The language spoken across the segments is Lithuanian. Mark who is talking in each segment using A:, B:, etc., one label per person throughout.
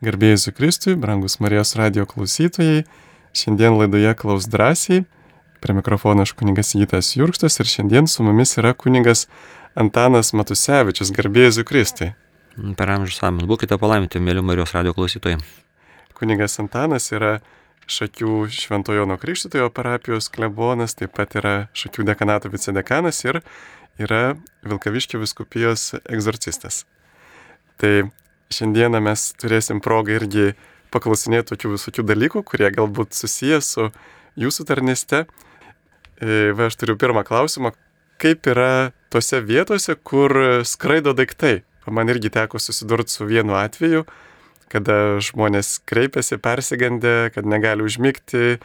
A: Garbėjai Kristui, brangus Marijos radio klausytojai, šiandien laidoje klaus drąsiai, prie mikrofono aš kuningas Gytas Jurkstas ir šiandien su mumis yra kuningas Antanas Matusevičius, garbėjai Kristui.
B: Per amžius amen. Būkite palaiminti, mėly Marijos radio klausytojai.
A: Kunigas Antanas yra Šakių Šventojono Krikštitojo parapijos klebonas, taip pat yra Šakių dekanato vicedekanas ir yra Vilkaviškio viskupijos egzorcistas. Tai šiandieną mes turėsim progą irgi paklausinėti tokių visokių dalykų, kurie galbūt susijęs su jūsų tarnyste. Va, aš turiu pirmą klausimą. Kaip yra tose vietose, kur skraido daiktai? Man irgi teko susidurti su vienu atveju, kada žmonės kreipiasi persigandę, kad negali užmygti.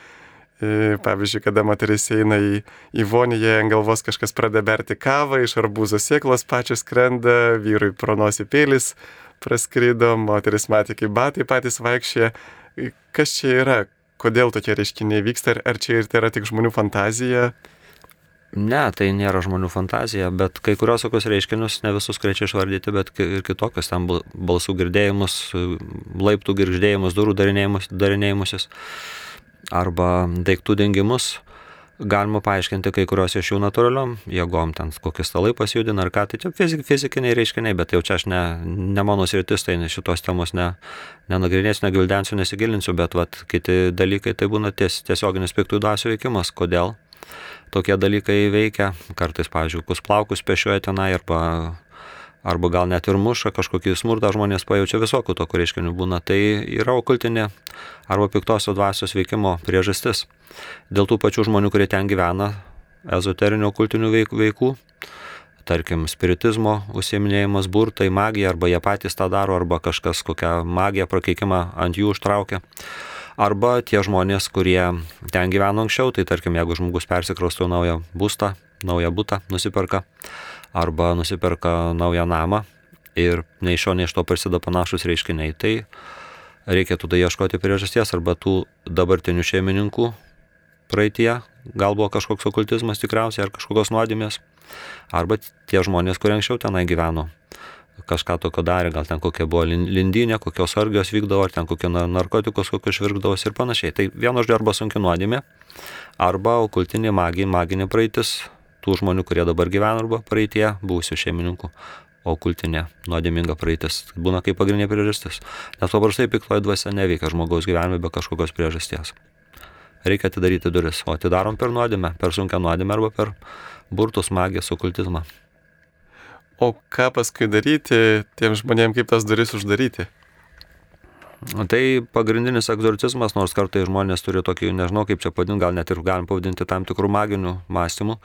A: E, pavyzdžiui, kada moteris eina į, į voniją, ant galvos kažkas pradeda berti kavą, iš arbūzo sėklos pačios krenda, vyrui pronosi pėlis, praskrido, moteris matė, kaip batai patys vaikščia. Kas čia yra? Kodėl tokie reiškiniai vyksta? Ar, čia ir tai yra tik žmonių fantazija?
B: Ne, tai nėra žmonių fantazija, bet kai kurios tokius reiškinius, ne visus greičiai išvardyti, bet ir kitokius, ten balsų girdėjimus, laiptų girdėjimus, durų darinėjimusis arba daiktų dengimus galima paaiškinti kai kurios iš jų natūraliom jėgom, ten kokį stalai pasijudina ar ką, tai čia fizik, fizikiniai reiškiniai, bet jau čia aš ne, ne mano sritis, tai šitos temos ne, nenagrinėsiu, negildensiu, nesigilinsiu, bet vat, kiti dalykai tai būna ties, tiesioginis piktų dvasių veikimas, kodėl tokie dalykai veikia, kartais, pavyzdžiui, kus plaukus pešioja tenai arba arba gal net ir muša, kažkokį smurtą žmonės pajaučia visokių tokių reiškinių būna. Tai yra okultinė arba piktosios dvasios veikimo priežastis. Dėl tų pačių žmonių, kurie ten gyvena, ezoterinių okultinių veikų, tarkim, spiritizmo užsieminėjimas, burtai, magija, arba jie patys tą daro, arba kažkas kokią magiją prakeikimą ant jų užtraukia. Arba tie žmonės, kurie ten gyveno anksčiau, tai tarkim, jeigu žmogus persikraustų naują būstą, naują būtą, nusiperka, arba nusiperka naują namą ir nei iš šio, nei iš to prasideda panašus reiškiniai, tai reikia tada ieškoti priežasties arba tų dabartinių šeimininkų praeitie, gal buvo kažkoks okultizmas tikriausiai ar kažkokios nuodėmės, arba tie žmonės, kurie anksčiau tenai gyveno kažką tokio darė, gal ten kokia buvo lindinė, kokios argijos vykdavo, ar ten kokie narkotikus kokius švirkdavosi ir panašiai. Tai vieno žodžio arba sunki nuodėmė, arba okultinė magija, maginė praeitis, tų žmonių, kurie dabar gyvena arba praeitie, buvusių šeimininkų, o kultinė nuodėminga praeitis būna kaip pagrindinė priežastis. Nes paprastai piktoji dvasia neveikia žmogaus gyvenime be kažkokios priežasties. Reikia atidaryti duris, o atidarom per nuodėmę, per sunkę nuodėmę arba per burtus magiją, okultizmą.
A: O ką paskui daryti tiem žmonėm, kaip tas duris uždaryti?
B: Tai pagrindinis egzorcizmas, nors kartai žmonės turi tokį, nežinau kaip čia pavadinti, gal net ir galim pavadinti tam tikrų maginių mąstymų,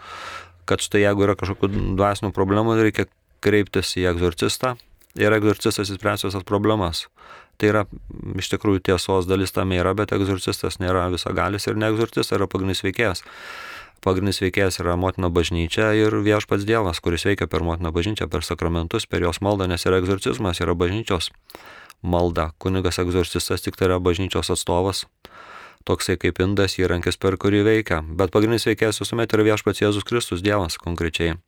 B: kad štai jeigu yra kažkokių dvasinių problemų, reikia kreiptis į egzorcistą ir egzorcistas įspręs visas problemas. Tai yra iš tikrųjų tiesos dalis tame yra, bet egzorcistas nėra visagalis ir ne egzorcistas yra pagrindinis veikėjas. Pagrindinis veikėjas yra motina bažnyčia ir viešpats Dievas, kuris veikia per motiną bažnyčią, per sakramentus, per jos maldą, nes yra egzorcizmas, yra bažnyčios malda. Kunigas egzorcistas tik tai yra bažnyčios atstovas, toksai kaip indas įrankis, per kurį veikia. Bet pagrindinis veikėjas visuomet yra viešpats Jėzus Kristus, Dievas konkrečiai.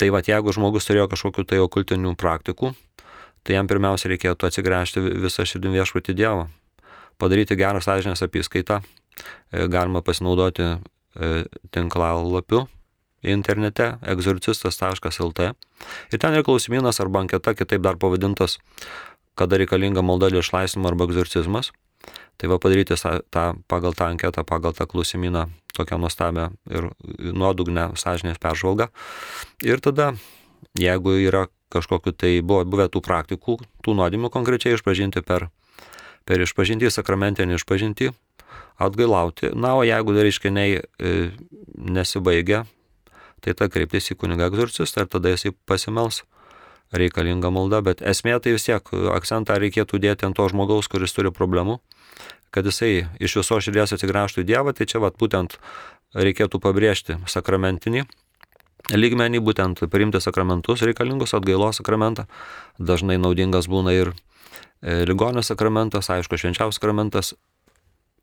B: Tai va, jeigu žmogus turėjo kažkokiu tai okultinių praktikų, tai jam pirmiausia reikėtų atsigręžti visą širdim viešpatį Dievą. Padaryti gerą sąžinės apskaitą. E, galima pasinaudoti e, tinklalapiu internete egzorcistas.lt. Ir ten yra klausimynas arba anketa, kitaip dar pavadintas, kada reikalinga malda dėl išlaisvimo arba egzorcizmas. Tai va padaryti tą, pagal tą anketą, pagal tą klausimyną tokią nuostabią ir nuodugnę sąžinės peržvalgą. Ir tada, jeigu yra kažkokiu tai buvo buvę tų praktikų, tų nuodėmių konkrečiai išpažinti per, per išpažinti, sakramentinį išpažinti, atgailauti. Na, o jeigu dar reiškiniai e, nesibaigia, tai ta kreiptis į kunigą egzorcistą ir tada jisai pasimels reikalinga malda, bet esmė tai vis tiek akcentą reikėtų dėti ant to žmogaus, kuris turi problemų, kad jisai iš viso širdies atsigręžtų į Dievą, tai čia vat būtent reikėtų pabrėžti sakramentinį lygmenį, būtent priimti sakramentus reikalingus, atgailos sakramentą. Dažnai naudingas būna ir e, ligonio sakramentas, aišku, švenčiausias sakramentas.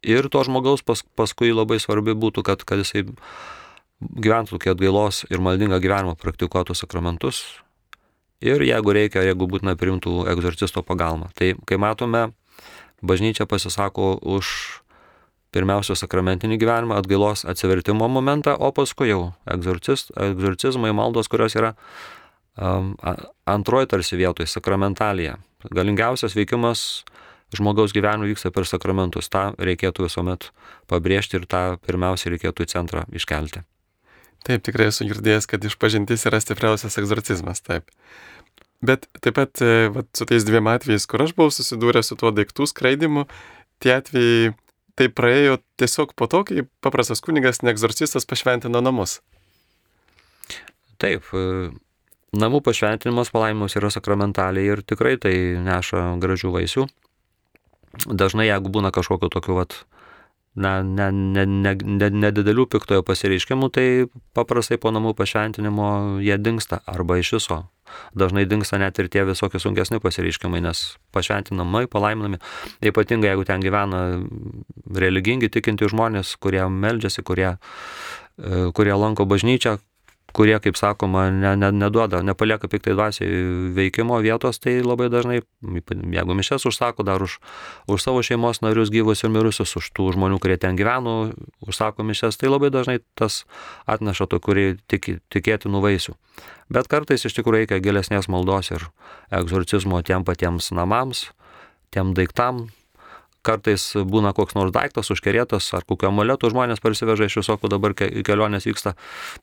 B: Ir to žmogaus pas, paskui labai svarbi būtų, kad, kad jisai gyventų tokį atgailos ir maldingą gyvenimą, praktikuotų sakramentus, ir jeigu reikia, jeigu būtina priimtų egzorcisto pagalbą. Tai kai matome bažnyčia pasisako už pirmiausia sakramentinį gyvenimą, atgailos atsivertimo momentą, o paskui jau egzorcizmai, maldos, kurios yra um, antroji tarsi vietoje, sakramentalija. Galingiausias veikimas žmogaus gyvenime vyksta per sakramentus. Ta reikėtų visuomet pabrėžti ir tą pirmiausia reikėtų į centrą iškelti.
A: Taip, tikrai esu girdėjęs, kad išpažintis yra stipriausias egzorcizmas, taip. Bet taip pat e, vat, su tais dviem atvejais, kur aš buvau susidūręs su tuo daiktų skraidimu, tie atvejai tai praėjo tiesiog po to, kai paprastas kunigas, ne egzorcistas, pašventino namus.
B: Taip, e, namų pašventinimas palaimimus yra sakramentaliai ir tikrai tai neša gražių vaisių. Dažnai, jeigu būna kažkokiu tokiu, vat, na, nedidelių ne, ne, ne, ne piktojo pasireiškimų, tai paprastai po namų pašventinimo jie dinksta arba iš viso. Dažnai dinksta net ir tie visokie sunkesni pasireiškimai, nes pašventinamai, palaiminami, ypatingai jeigu ten gyvena religingi tikinti žmonės, kurie meldžiasi, kurie, e, kurie lanko bažnyčią, kurie, kaip sakoma, ne, ne, neduoda, nepalieka piktai dvasiai veikimo vietos, tai labai dažnai, jeigu mišes užsako, dar už, už savo šeimos narius gyvus ir mirusius, už tų žmonių, kurie ten gyveno, užsako mišes, tai labai dažnai tas atneša tokių tik, tikėtinų vaisių. Bet kartais iš tikrųjų reikia gilesnės maldos ir egzorcizmo tiem patiems namams, tiem daiktam, kartais būna koks nors daiktas užkerėtas ar kokio amuletų žmonės parsiveža iš visokių dabar kelionės vyksta.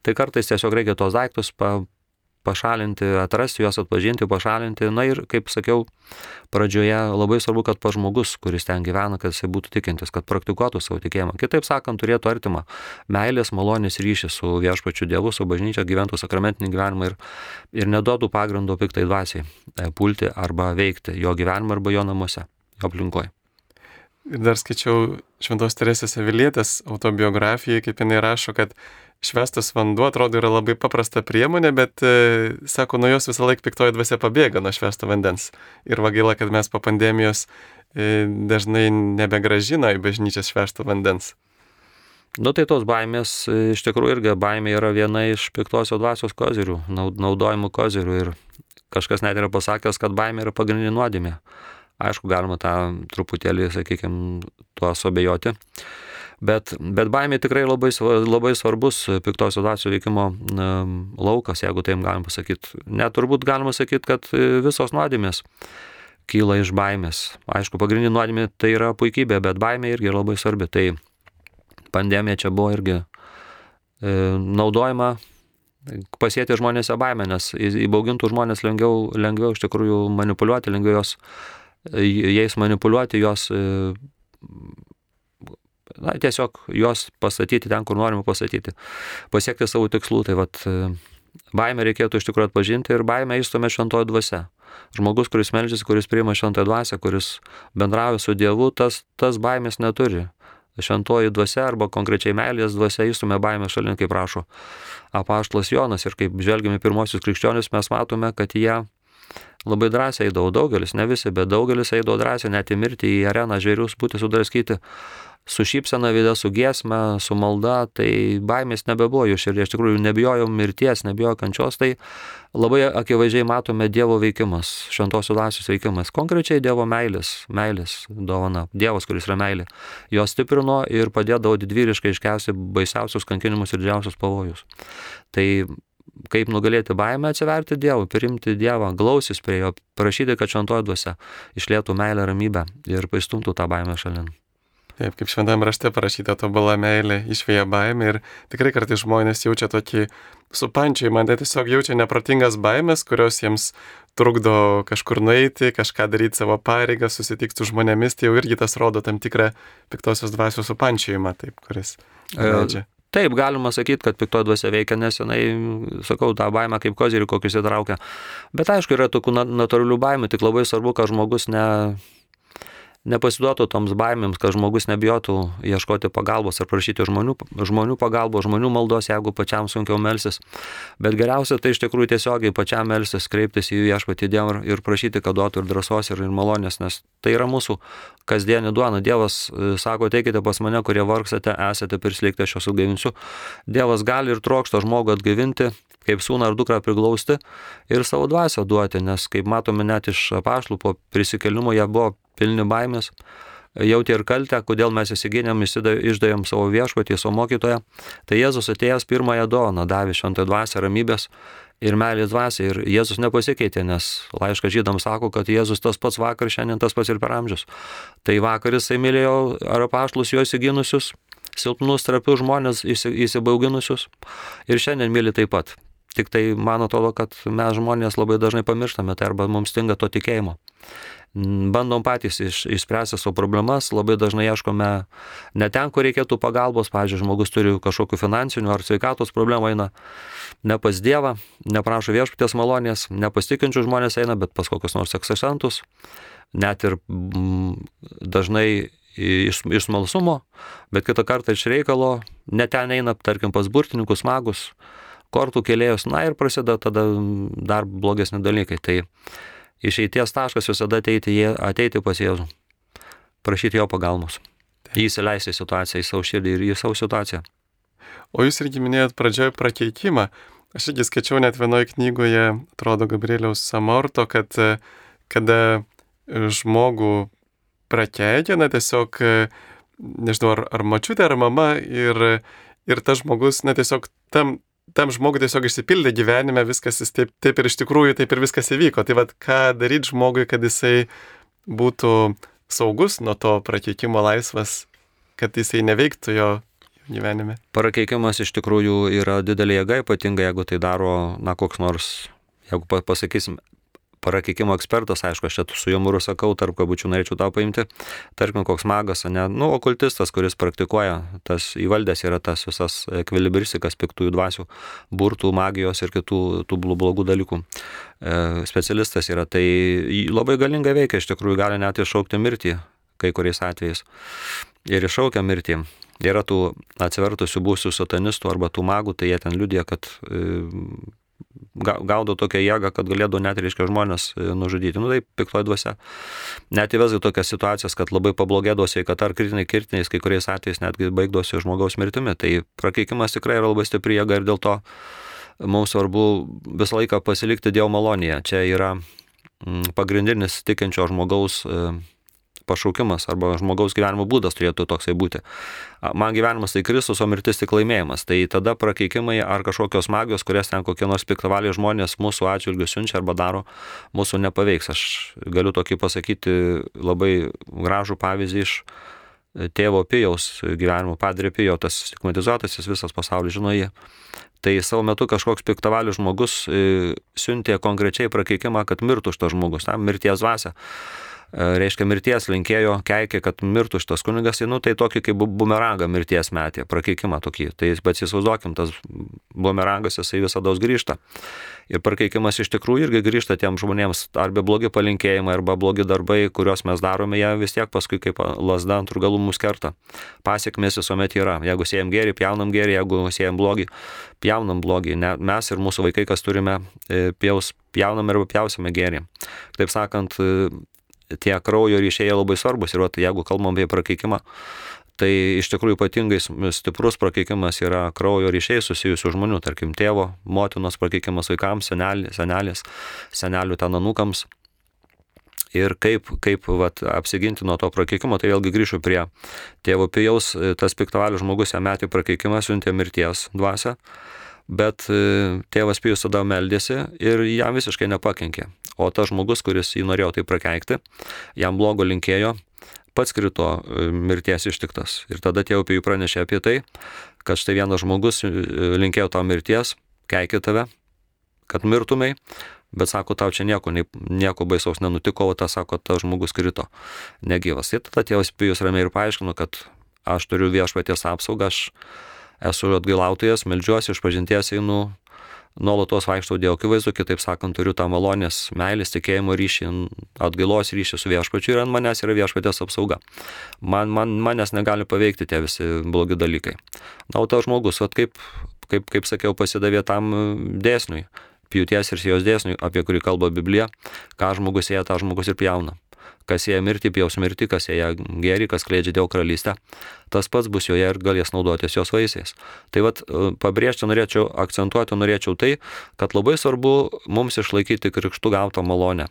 B: Tai kartais tiesiog reikia tos daiktus pa, pašalinti, atrasti juos, atpažinti, pašalinti. Na ir, kaip sakiau, pradžioje labai svarbu, kad pa žmogus, kuris ten gyvena, kad jisai būtų tikintis, kad praktikuotų savo tikėjimą. Kitaip sakant, turėtų artimą meilės, malonės ryšį su viešpačiu Dievu, su bažnyčia, gyventų sakramentinį gyvenimą ir, ir neduotų pagrindo piktai dvasiai e, pulti arba veikti jo gyvenimą arba jo namuose, jo aplinkoje.
A: Ir dar skaičiau Šventos Teresės Avilietės autobiografiją, kaip jinai rašo, kad švestas vanduo atrodo yra labai paprasta priemonė, bet, e, sako, nuo jos visą laiką piktoji dvasia pabėga nuo švesto vandens. Ir vagaila, kad mes po pandemijos e, dažnai nebegražina į bažnyčią švesto vandens.
B: Nu tai tos baimės, e, iš tikrųjų irgi baimė yra viena iš piktosios dvasios kozirių, naudojimų kozirių ir kažkas net yra pasakęs, kad baimė yra pagrindinė nuodėmė. Aišku, galima tą truputėlį, sakykime, tuo sobejoti. Bet, bet baimė tikrai labai, labai svarbus piktosios dvasios veikimo laukas, jeigu taip galim pasakyti. Net turbūt galima sakyti, kad visos nuodėmės kyla iš baimės. Aišku, pagrindinė nuodėmė tai yra puikybė, bet baimė irgi labai svarbi. Tai pandemija čia buvo irgi e, naudojama pasėti žmonėse baimę, nes įbaugintų žmonės lengviau, lengviau iš tikrųjų manipuliuoti, lengviau jos jais manipuliuoti, juos, e, na, tiesiog juos pastatyti ten, kur norime pastatyti, pasiekti savo tikslų. Tai vad, e, baimę reikėtų iš tikrųjų atpažinti ir baimę įstumė šventoji dvasia. Žmogus, kuris melžiasi, kuris priima šventąją dvasę, kuris bendrauja su Dievu, tas, tas baimės neturi. Šventoji dvasia arba konkrečiai meilės dvasia įstumė baimę šalin, kaip prašo apaštlas Jonas. Ir kaip žvelgiame pirmosius krikščionius, mes matome, kad jie labai drąsiai eidavo daugelis, ne visi, bet daugelis eidavo drąsiai net į mirtį, į areną žvėrius būti sudraskyti su šypsena vidė, su giesme, su malda, tai baimės nebebuvo jų širdį, iš tikrųjų nebijojau mirties, nebijojau kančios, tai labai akivaizdžiai matome Dievo veikimas, šventosios dvasios veikimas, konkrečiai Dievo meilės, meilės dovana, Dievas, kuris yra meilė, jos stiprino ir padėdavo didvyriškai iškesti baisiausius kankinimus ir didžiausius pavojus. Tai kaip nugalėti baimę, atsiverti Dievui, priimti Dievą, glausis prie jo, prašyti, kad šventoji dvasia išlėtų meilę, ramybę ir paistumtų tą baimę šalin.
A: Taip, kaip šventame rašte parašyta, tobulą meilę išvėja baimę ir tikrai kartais žmonės jaučia tokį supančiai, man tai tiesiog jaučia neprotingas baimės, kurios jiems trukdo kažkur nueiti, kažką daryti savo pareigą, susitikti su žmonėmis, tai jau irgi tas rodo tam tikrą piktosios dvasios supančiojimą, taip, kuris e, leidžia.
B: Taip, galima sakyti, kad piktoji dvasia veikia, nes jinai, sakau, tą baimę kaip kozirį kokius įtraukia. Bet aišku, yra tokių natūralių baimių, tik labai svarbu, kad žmogus ne, nepasiduotų toms baimėms, kad žmogus nebijotų ieškoti pagalbos ar prašyti žmonių, žmonių pagalbos, žmonių maldos, jeigu pačiam sunkiau melsis. Bet geriausia tai iš tikrųjų tiesiogiai pačiam melsis, kreiptis į viešpatį Dievą ir prašyti, kad duotų ir drąsos ir, ir malonės, nes tai yra mūsų kasdienė duona. Dievas e, sako, teikite pas mane, kurie vargstate, esate prislėgti, aš jūs atgaivinsiu. Dievas gali ir trokšta žmogų atgaivinti, kaip sūną ar dukrą priglausti ir savo dvasę duoti, nes kaip matome net iš apašlų po prisikelimo jie buvo pilni baimės, jautė ir kaltę, kodėl mes įsigynėm, išdavėm savo viešpatį, savo mokytoją. Tai Jėzus atėjęs pirmąją dovaną davė šventą dvasę ramybės ir meilės dvasę. Ir Jėzus nepasikeitė, nes laiškas žydams sako, kad Jėzus tas pats vakar, šiandien tas pats ir per amžius. Tai vakar jisai mylėjo ar apaštlus jo įsiginusius, silpnus, trapius žmonės įsibauginusius ir šiandien myli taip pat. Tik tai man atrodo, kad mes žmonės labai dažnai pamirštame tai arba mums stinga to tikėjimo bandom patys iš, išspręsti savo problemas, labai dažnai ieškome ne ten, kur reikėtų pagalbos, pavyzdžiui, žmogus turi kažkokiu finansiniu ar sveikatos problemų eina ne pas Dievą, neprašo viešpatės malonės, nepasitikinčių žmonės eina, bet pas kokius nors eksasentus, net ir mm, dažnai iš, iš smalsumo, bet kitą kartą iš reikalo, net ten eina, tarkim, pas burtininkus, magus, kortų kėlėjus, na ir prasideda tada dar blogesni dalykai. Tai išeities taškas visada ateiti, ateiti pas Jėzų, prašyti jo pagalbos. Įsileisti situaciją į savo širdį ir į savo situaciją.
A: O jūs irgi minėjot pradžioje prakeikimą. Aš irgi skaičiau net vienoje knygoje, atrodo, Gabrieliaus Samorto, kad kada žmogų prakeikia, na tiesiog, nežinau, ar, ar mačiutė, ar mama, ir, ir tas žmogus, na tiesiog tam tam žmogui tiesiog išsipildė gyvenime, viskas taip, taip ir iš tikrųjų, taip ir viskas įvyko. Tai vad, ką daryti žmogui, kad jisai būtų saugus nuo to prakeikimo laisvas, kad jisai neveiktų jo gyvenime.
B: Prakeikimas iš tikrųjų yra didelė jėga, ypatingai jeigu tai daro, na, koks nors, jeigu pasakysim, prakeikimo ekspertas, aišku, aš čia su jumoru sakau, tarp kabučių norėčiau tą paimti, tarkim, koks magas, ne, nu, okultistas, kuris praktikuoja, tas įvaldęs yra tas visas ekvilibristikas, piktųjų dvasių, burtų, magijos ir kitų tų blogų dalykų. E, specialistas yra, tai labai galingai veikia, iš tikrųjų gali net iššaukti mirtį kai kuriais atvejais. Ir iššaukia mirtį. Yra tų atsivertusių būsių satanistų arba tų magų, tai jie ten liudija, kad e, gaudo tokią jėgą, kad galėtų net, reiškia, žmonės e, nužudyti. Nu, tai piktoji dvasia. Net įvesgi tokias situacijas, kad labai pablogėdavo sveikata ar kritiniai kirtiniais, kai kuriais atvejais netgi baigdosi žmogaus mirtimi. Tai prakeikimas tikrai yra labai stipri jėga ir dėl to mums svarbu visą laiką pasilikti Dievo malonėje. Čia yra mm, pagrindinis tikinčio žmogaus e, pašaukimas arba žmogaus gyvenimo būdas turėtų toksai būti. Man gyvenimas tai Kristus, o mirtis tik laimėjimas. Tai tada prakeikimai ar kažkokios magijos, kurias ten kokie nors piktavaliai žmonės mūsų atžvilgių siunčia arba daro, mūsų nepaveiks. Aš galiu tokį pasakyti labai gražų pavyzdį iš tėvo Pijaus gyvenimo, padrė Pijo, tas stigmatizuotas, jis visas pasaulis žino jį. Tai savo metu kažkoks piktavalių žmogus e, siuntė konkrečiai prakeikimą, kad mirtų šitas žmogus, tam mirties dvasia. E, reiškia mirties linkėjo, keikė, kad mirtų šitas kunigas, nu tai tokį kaip bumerangą mirties metė, prakeikimą tokį. Tai bet įsivaizduokim, tas bumerangas jisai visada grįžta. Ir prakeikimas iš tikrųjų irgi grįžta tiem žmonėms, arba blogi palinkėjimai, arba blogi darbai, kuriuos mes darome, jie vis tiek paskui kaip lasda ant galų mus kerta. Pasiekmes visuomet yra. Jeigu siejam gėrį, pjaunam gėrį, jeigu siejam blogį, pjaunam blogį. Ne, mes ir mūsų vaikai, kas turime, e, pjaus, pjaunam arba pjausime gėrį. Taip sakant, tie kraujo ryšiai labai svarbus ir vat, jeigu kalbam apie prakeikimą, tai iš tikrųjų ypatingai stiprus prakeikimas yra kraujo ryšiai susijusių žmonių, tarkim tėvo, motinos prakeikimas vaikams, senelės, senelės, senelių ten anūkams. Ir kaip, kaip vat, apsiginti nuo to prakeikimo, tai vėlgi grįšiu prie tėvo pijaus, tas piktavalių žmogus jam metė prakeikimą, siuntė mirties dvasę, bet e, tėvas pijus tada meldėsi ir jam visiškai nepakenkė. O tas žmogus, kuris jį norėjo tai prakeikti, jam blogo linkėjo, pats krito e, mirties ištiktas. Ir tada tėvų apie jų pranešė apie tai, kad štai vienas žmogus e, linkėjo tau mirties, keikė tave, kad mirtumai, bet sako, tau čia nieko, nieko baisaus nenutiko, o tas sako, tas žmogus krito negyvas. Ir tada tėvas Pijus ramiai ir paaiškino, kad aš turiu viešpaties apsaugą, aš esu atgailautojas, melžiuosi, iš pažinties einu nuolatos vaikštau Dievo akivaizdu, kitaip sakant, turiu tą malonės, meilės, tikėjimo ryšį, atgailos ryšį su viešpačiu ir ant manęs yra viešpatės apsauga. Man, man, manęs negali paveikti tie visi blogi dalykai. Na, o tas žmogus, vat, kaip, kaip, kaip sakiau, pasidavė tam dėsniui, pjūties ir sijos dėsniui, apie kurį kalba Biblija, ką žmogus ėja, tą žmogus ir pjauna. Kas jie mirti, pjaus mirti, kas jie geri, kas kleidžia Dievo karalystę, tas pats bus joje ir galės naudotis jos vaisiais. Tai vad pabrėžti norėčiau, akcentuoti norėčiau tai, kad labai svarbu mums išlaikyti krikštų gautą malonę.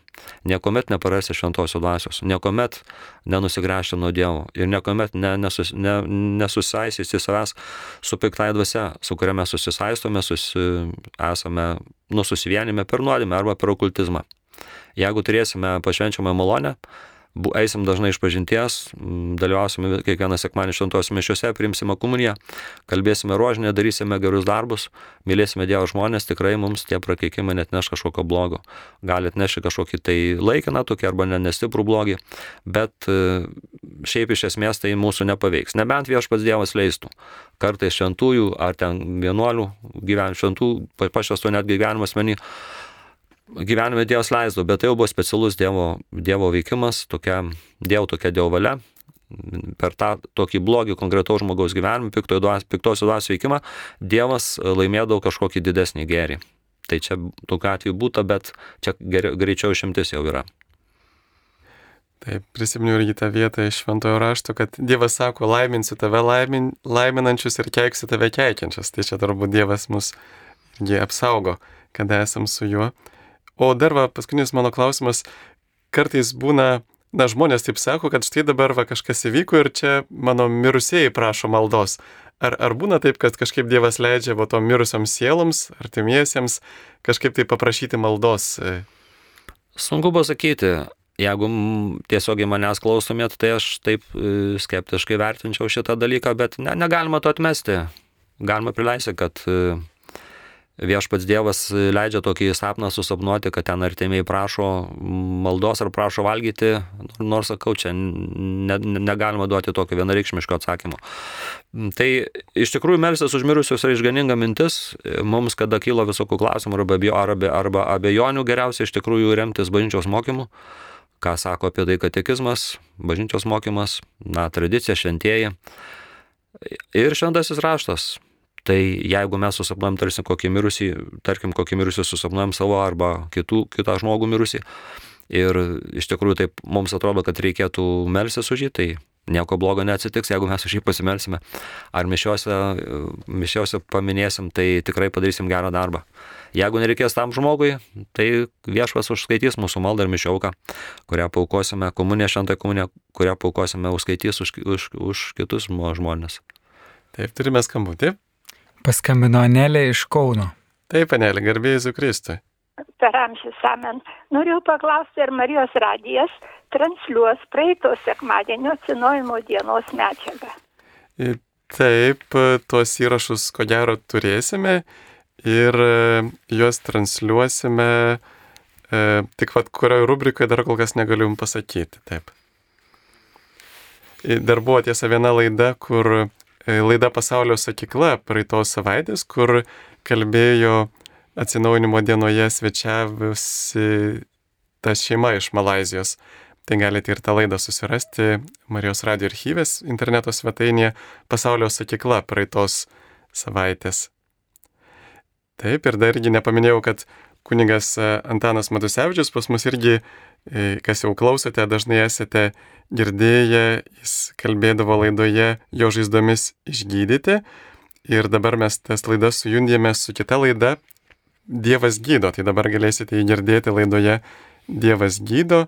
B: Niekuomet neparasi šventosios dvasios, niekuomet nenusigręžti nuo Dievo ir niekuomet ne, nesus, ne, nesusaisysi savęs su piktai dvasia, su kuria mes susisaistome, susi, esame nususivienime per nuodėmę arba per okultizmą. Jeigu turėsime pašvenčiamą malonę, eisim dažnai iš pažinties, dalyvausime kiekvieną sekmanį šventosios mišiuose, priimsime komuniją, kalbėsime rožinę, darysime gerus darbus, mylėsime Dievo žmonės, tikrai mums tie prakeikimai net neš kažkokio blogo. Gali atnešti kažkokį tai laikiną tokį arba ne nestiprų blogį, bet e, šiaip iš esmės tai mūsų nepaveiks. Nebent viešpats Dievas leistų. Kartais šventųjų ar ten vienuolių gyvenimų, šventų, pašvestų net gyvenimas menį gyvenime Dievas leisdo, bet tai jau buvo specialus Dievo, dievo veikimas, tokia, Dievo tokia Dievo valia. Per tą tokį blogį konkretaus žmogaus gyvenimą, piktosios dvasios veikimą, Dievas laimėdavo kažkokį didesnį gerį. Tai čia tokiu atveju būtų, bet čia greičiau išimtis jau yra.
A: Taip, prisiminiau irgi tą vietą iš šventojo rašto, kad Dievas sako, laiminsiu tave laimin, laiminančius ir keiksiu tave keikiančius. Tai čia turbūt Dievas mus irgi apsaugo, kada esam su juo. O dar va, paskutinis mano klausimas, kartais būna, na, žmonės taip sako, kad štai dabar va kažkas įvyko ir čia mano mirusieji prašo maldos. Ar, ar būna taip, kad kažkaip Dievas leidžia va tom mirusioms sieloms, artimiesiems, kažkaip tai paprašyti maldos?
B: Sunku pasakyti. Jeigu tiesiogiai manęs klausomėt, tai aš taip e, skeptiškai vertinčiau šitą dalyką, bet ne, negalima to atmesti. Galima prileisti, kad e, viešpats Dievas leidžia tokį sapną susapnuoti, kad ten artimiai prašo maldos ar prašo valgyti, nors sakau, čia ne, negalima duoti tokio vienareikšmiško atsakymo. Tai iš tikrųjų melstis užmirusius yra išganinga mintis, mums kada kyla visokių klausimų arba, arba, arba abejonių, geriausia iš tikrųjų remtis bažnyčios mokymu. Ką sako apie tai katekizmas, bažnyčios mokymas, na, tradicija, šventieji ir šventasis raštas Tai jeigu mes susapnuojam tarsi kokį mirusį, tarkim, kokį mirusį susapnuojam savo arba kitų, kitą žmogų mirusį, ir iš tikrųjų taip mums atrodo, kad reikėtų melsis už jį, tai nieko blogo neatsitiks, jeigu mes už jį pasimelsime. Ar mišiuose, mišiuose paminėsim, tai tikrai padarysim gerą darbą. Jeigu nereikės tam žmogui, tai viešpas užskaitys mūsų maldą ir mišiauką, kurią paukosime, komunė šventą komunė, kurią paukosime, užskaitys už, už, už kitus žmonės.
A: Taip, turime skambutį.
C: Paskambino Anelė iš Kauno.
A: Taip, Anelė, garbėjai Zukristui.
D: Per amžius amen. Noriu paklausti, ar Marijos radijas transliuos praeito sekmadienio atsinojimo dienos medžiagą.
A: Taip, tuos įrašus ko gero turėsime ir e, juos transliuosime, e, tik vad kurioje rubrikoje dar kol kas negaliu jums pasakyti. Taip. Dar buvo tiesa viena laida, kur E, laida Pasaulio sakykla praeitos savaitės, kur kalbėjo atsinaujinimo dienoje svečiavusi ta šeima iš Malazijos. Tai galite ir tą laidą susirasti Marijos radio archyvės interneto svetainėje Pasaulio sakykla praeitos savaitės. Taip, ir dar irgi nepaminėjau, kad kunigas Antanas Matusevičius pas mus irgi E, kas jau klausote, dažnai esate girdėję, jis kalbėdavo laidoje jo žaizdomis išgydyti. Ir dabar mes tas laidas sujungėme su kita laida Dievas gydo. Tai dabar galėsite jį girdėti laidoje Dievas gydo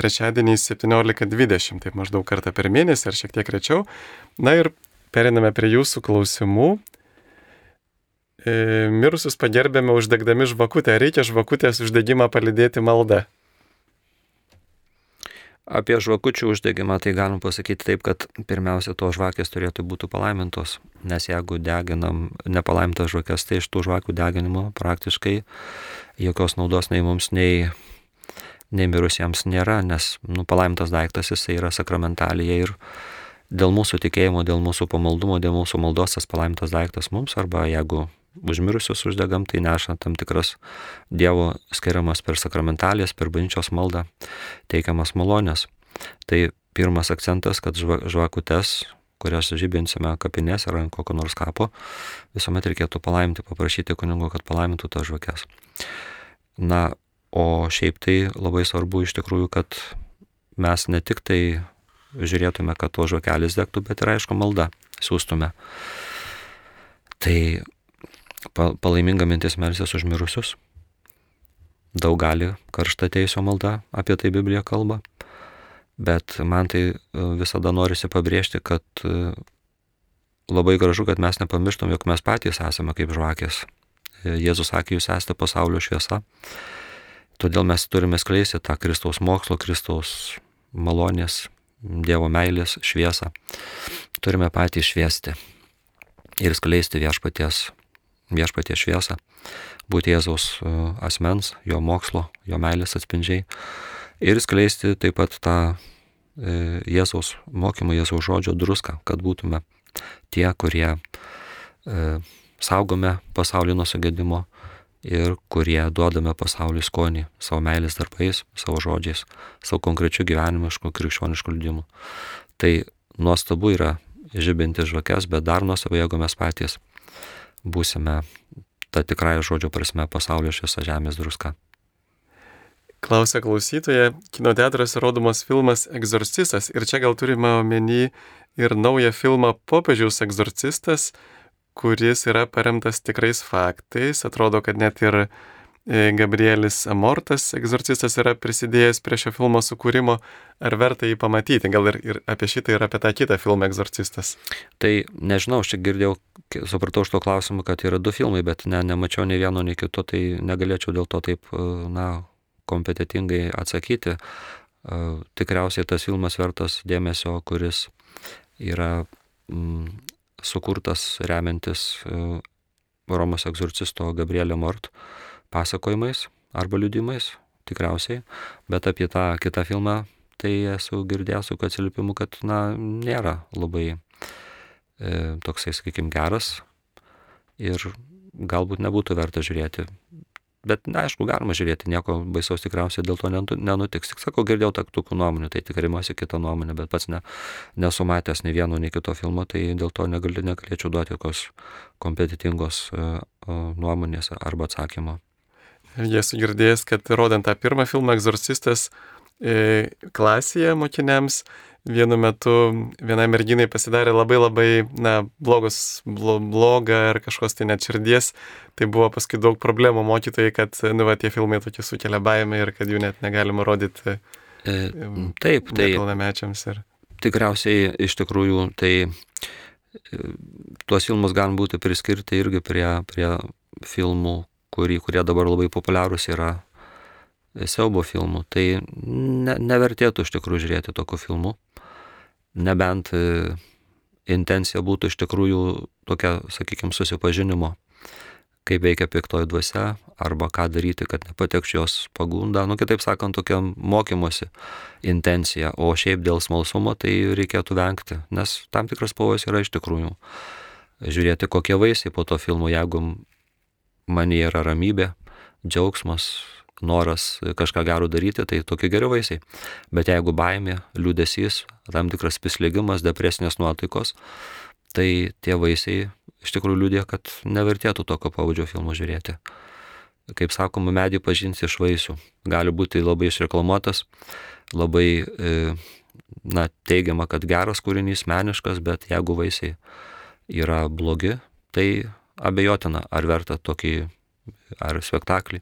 A: trečiadienį 17.20, taip maždaug kartą per mėnesį ar šiek tiek rečiau. Na ir periname prie jūsų klausimų. E, mirusius pagerbėme uždegdami žvakutę. Reikia žvakutės uždegimą palidėti maldą.
B: Apie žvakučių uždegimą tai galim pasakyti taip, kad pirmiausia, to žvakės turėtų būti palaimintos, nes jeigu deginam nepalaimintas žvakės, tai iš tų žvakių deginimo praktiškai jokios naudos nei mums, nei, nei mirusiems nėra, nes nu, palaimintas daiktas jisai yra sakramentalija ir dėl mūsų tikėjimo, dėl mūsų pamaldumo, dėl mūsų maldos tas palaimintas daiktas mums arba jeigu užmirusius uždegam, tai neša tam tikras Dievo skiriamas per sakramentalės, per bažnyčios maldą teikiamas malonės. Tai pirmas akcentas, kad žvakutes, kurias žybinsime kapinės ar ant kokio nors kapo, visuomet reikėtų palaiminti, paprašyti kunigo, kad palaimintų tas žvakes. Na, o šiaip tai labai svarbu iš tikrųjų, kad mes ne tik tai žiūrėtume, kad to žvakelis degtų, bet ir aišku malda siūstume. Tai palaiminga mintis melsės už mirusius. Daug gali karšta teisio malda, apie tai Biblija kalba. Bet man tai e, visada norisi pabrėžti, kad e, labai gražu, kad mes nepamirštum, jog mes patys esame kaip žvakės. E, Jėzus sakė, jūs esate pasaulio šviesa. Todėl mes turime skleisti tą Kristaus mokslo, Kristaus malonės, Dievo meilės šviesą. Turime patys šviesti ir skleisti viešpaties, viešpaties šviesą, būti Jėzaus e, asmens, jo mokslo, jo meilės atspindžiai ir skleisti taip pat tą e, Jėzaus mokymą, Jėzaus žodžio druską, kad būtume tie, kurie e, saugome pasaulį nuo sugėdimo ir kurie duodame pasauliui skonį savo meilės darbais, savo žodžiais, savo konkrečiu gyvenimišku krikščionišku liudimu. Tai nuostabu yra žibinti žvakes, bet dar nuostabu, jeigu mes patys būsime tą tikrąją žodžio prasme pasaulio šviesa žemės druska.
A: Klausia klausytoja, kino teatruose rodomas filmas Egzorcistas ir čia gal turime omeny ir naują filmą Popiežiaus egzorcistas, kuris yra paremtas tikrais faktais. Atrodo, kad net ir e, Gabrielis Amortas, egzorcistas, yra prisidėjęs prie šio filmo sukūrimo. Ar verta jį pamatyti? Gal ir, ir apie šitą, ir apie tą kitą filmą egzorcistas?
B: Tai nežinau, aš čia girdėjau, supratau iš to klausimą, kad yra du filmai, bet ne, nemačiau nei vieno, nei kito, tai negalėčiau dėl to taip, e, na, kompetitingai atsakyti. E, tikriausiai tas filmas vertas dėmesio, kuris yra mm, sukurtas remiantis e, Romos egzorcisto Gabrielio Mort pasakojimais arba liudimais, tikriausiai, bet apie tą kitą filmą tai esu girdėjęs su atsilipimu, kad na, nėra labai e, toksai, sakykime, geras ir galbūt nebūtų verta žiūrėti Bet, na, aišku, galima žiūrėti, nieko baisaus tikriausiai dėl to nenutiks. Tik sakau, girdėjau tokių nuomonių, tai tikrai mąsi kitą nuomonę, bet pats ne, nesu matęs nei vieno, nei kito filmo, tai dėl to negali, negalėčiau duoti jokios kompetitingos uh, nuomonės arba atsakymo.
A: Jie esu girdėjęs, kad rodant tą pirmą filmą Exorcistas e, klasėje mokiniams, vienu metu vienai merginai pasidarė labai labai, na, blogos, blo, bloga ar kažkos tai net širdies. Tai buvo paskui daug problemų mokytojai, kad, nu, va, tie filmai tokie sukelia baimę ir kad jų net negalima rodyti.
B: E, taip, tai.
A: Pilnamečiams ir.
B: Tikriausiai iš tikrųjų tai e, tuos filmus gali būti priskirti irgi prie, prie filmų, kurį, kurie dabar labai populiarūs yra siaubo filmų. Tai ne, nevertėtų iš tikrųjų žiūrėti tokių filmų nebent e, intencija būtų iš tikrųjų tokia, sakykime, susipažinimo, kaip veikia piktoji dvasia, arba ką daryti, kad nepatekš jos pagunda, nu kitaip sakant, tokia mokymosi intencija, o šiaip dėl smalsumo tai reikėtų vengti, nes tam tikras pavojus yra iš tikrųjų žiūrėti, kokie vaisiai po to filmo, jeigu man yra ramybė, džiaugsmas, noras kažką gero daryti, tai tokie geri vaisiai. Bet jeigu baimė, liūdėsys, tam tikras pislėgimas, depresinės nuotaikos, tai tie vaisiai iš tikrųjų liūdė, kad nevertėtų tokio pavadžio filmo žiūrėti. Kaip sakoma, medį pažinsi iš vaisių. Gali būti labai išreklamuotas, labai e, na, teigiama, kad geras kūrinys, meniškas, bet jeigu vaisiai yra blogi, tai abejotina, ar verta tokį ar spektaklį,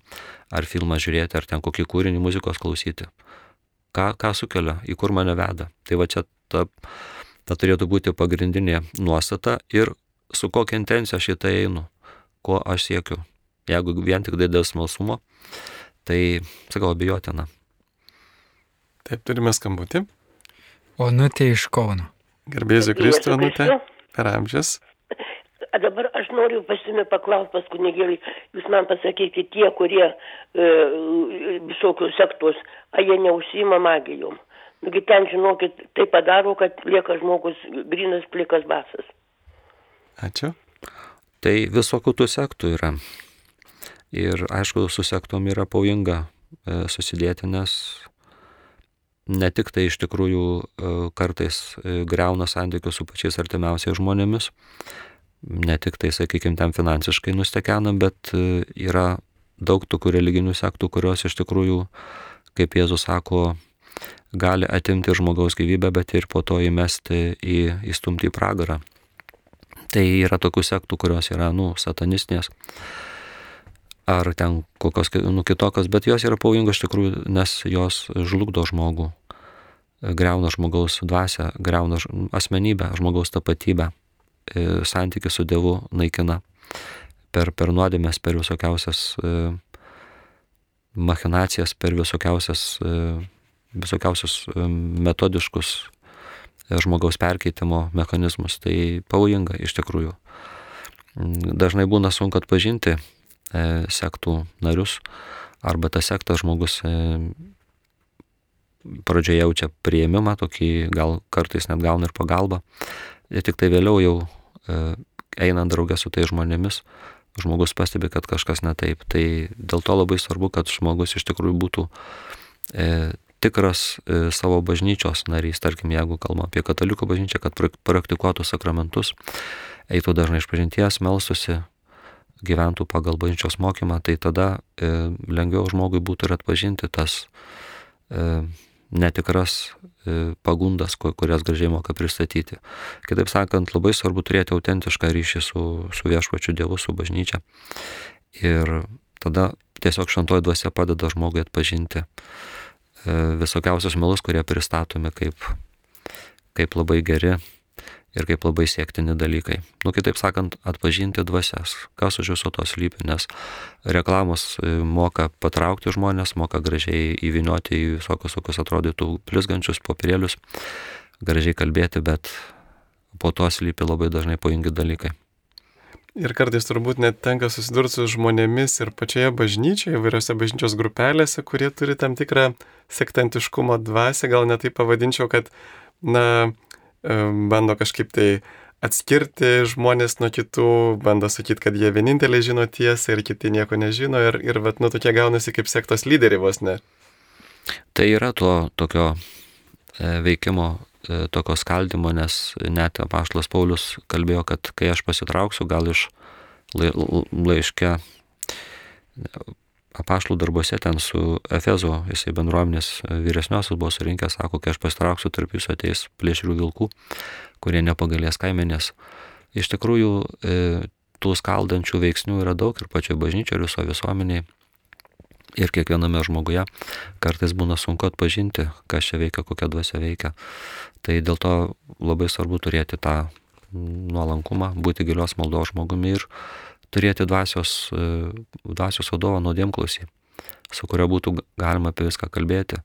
B: ar filmą žiūrėti, ar ten kokį kūrinį muzikos klausyti. Ką, ką sukelia, į kur mane veda. Tai va čia ta, ta turėtų būti pagrindinė nuostata ir su kokia intencija aš į tai einu, ko aš siekiu. Jeigu vien tik dėl smalsumo, tai, sakau, abejotina.
A: Taip, turime skambutį.
C: Onutė iš Kauno.
A: Garbėsiu Kristų, Onutė. Per amžius.
E: Dabar aš noriu pasimė paklausti pas kunigėlį, jūs man pasakykite, tie, kurie e, visokios sektos, ar jie neužsima magijom. Nugi ten, žinokit, tai padaro, kad lieka žmogus grinas plikas basas.
A: Ačiū.
B: Tai visokių tų sektų yra. Ir aišku, su sektom yra pavojinga e, susidėti, nes ne tik tai iš tikrųjų e, kartais e, greuna santykius su pačiais artimiausiais žmonėmis, ne tik tai, sakykime, ten finansiškai nustekenam, bet e, yra daug tokių religinių sektų, kurios iš tikrųjų, kaip Jėzus sako, gali atimti žmogaus gyvybę, bet ir po to įmesti į, įstumti į pragarą. Tai yra tokių sektų, kurios yra, nu, satanistinės ar ten kokios nu, kitokios, bet jos yra pavojingos iš tikrųjų, nes jos žlugdo žmogų, greuna žmogaus dvasę, greuna asmenybę, žmogaus tapatybę, santykių su Dievu naikina per, per nuodėmės, per visokiausias e, machinacijas, per visokiausias, e, visokiausius metodiškus žmogaus perkeitimo mechanizmus. Tai pavojinga iš tikrųjų. Dažnai būna sunku atpažinti E, sektų narius, arba tas sektas žmogus e, pradžioje jaučia prieimimą, tokį gal kartais net gauna ir pagalbą, ir tik tai vėliau jau e, einant draugę su tai žmonėmis, žmogus pastebi, kad kažkas ne taip. Tai dėl to labai svarbu, kad žmogus iš tikrųjų būtų e, tikras e, savo bažnyčios narys, tarkim, jeigu kalbame apie katalikų bažnyčią, kad praktikuotų sakramentus, eitų dažnai iš pažinties, melstusi, gyventų pagal bažnyčios mokymą, tai tada e, lengviau žmogui būtų ir atpažinti tas e, netikras e, pagundas, kurias gražiai moka pristatyti. Kitaip sakant, labai svarbu turėti autentišką ryšį su, su viešpačiu Dievu, su bažnyčia. Ir tada tiesiog šantoji dvasia padeda žmogui atpažinti e, visokiausius melus, kurie pristatomi kaip, kaip labai geri ir kaip labai siektini dalykai. Nu, kitaip sakant, atpažinti dvasias, kas už viso to slypi, nes reklamos e, moka patraukti žmonės, moka gražiai įvinioti į visokius, kokius atrodytų plisgančius popierėlius, gražiai kalbėti, bet po to slypi labai dažnai pojingi dalykai.
A: Ir kartais turbūt net tenka susidurti su žmonėmis ir pačioje bažnyčioje, įvairiose bažnyčios grupelėse, kurie turi tam tikrą sektantiškumo dvasę, gal netai pavadinčiau, kad, na, bando kažkaip tai atskirti žmonės nuo kitų, bando sakyti, kad jie vieninteliai žino tiesą ir kiti nieko nežino ir, ir vat, nu, tokie gaunasi kaip sektos lyderiai vos ne.
B: Tai yra to tokio e, veikimo, e, tokio skaldimo, nes net apaštlas Paulius kalbėjo, kad kai aš pasitrauksiu, gal iš laiške apaštlų darbuose ten su Efezo, jisai bendruomenės vyresniosios buvo surinkęs, sako, kai aš pastrauksiu tarp jūsų ateis plėšrių vilkų, kurie nepagalės kaimenės. Iš tikrųjų, e, tų skaldančių veiksnių yra daug ir pačioje bažnyčioje, ir viso visuomeniai. Ir kiekviename žmoguje kartais būna sunku atpažinti, kas čia veikia, kokia dvasia veikia. Tai dėl to labai svarbu turėti tą nuolankumą, būti gilios maldos žmogumi ir turėti dvasios, e, dvasios vadovą nuodėmklausį, su kurio būtų galima apie viską kalbėti.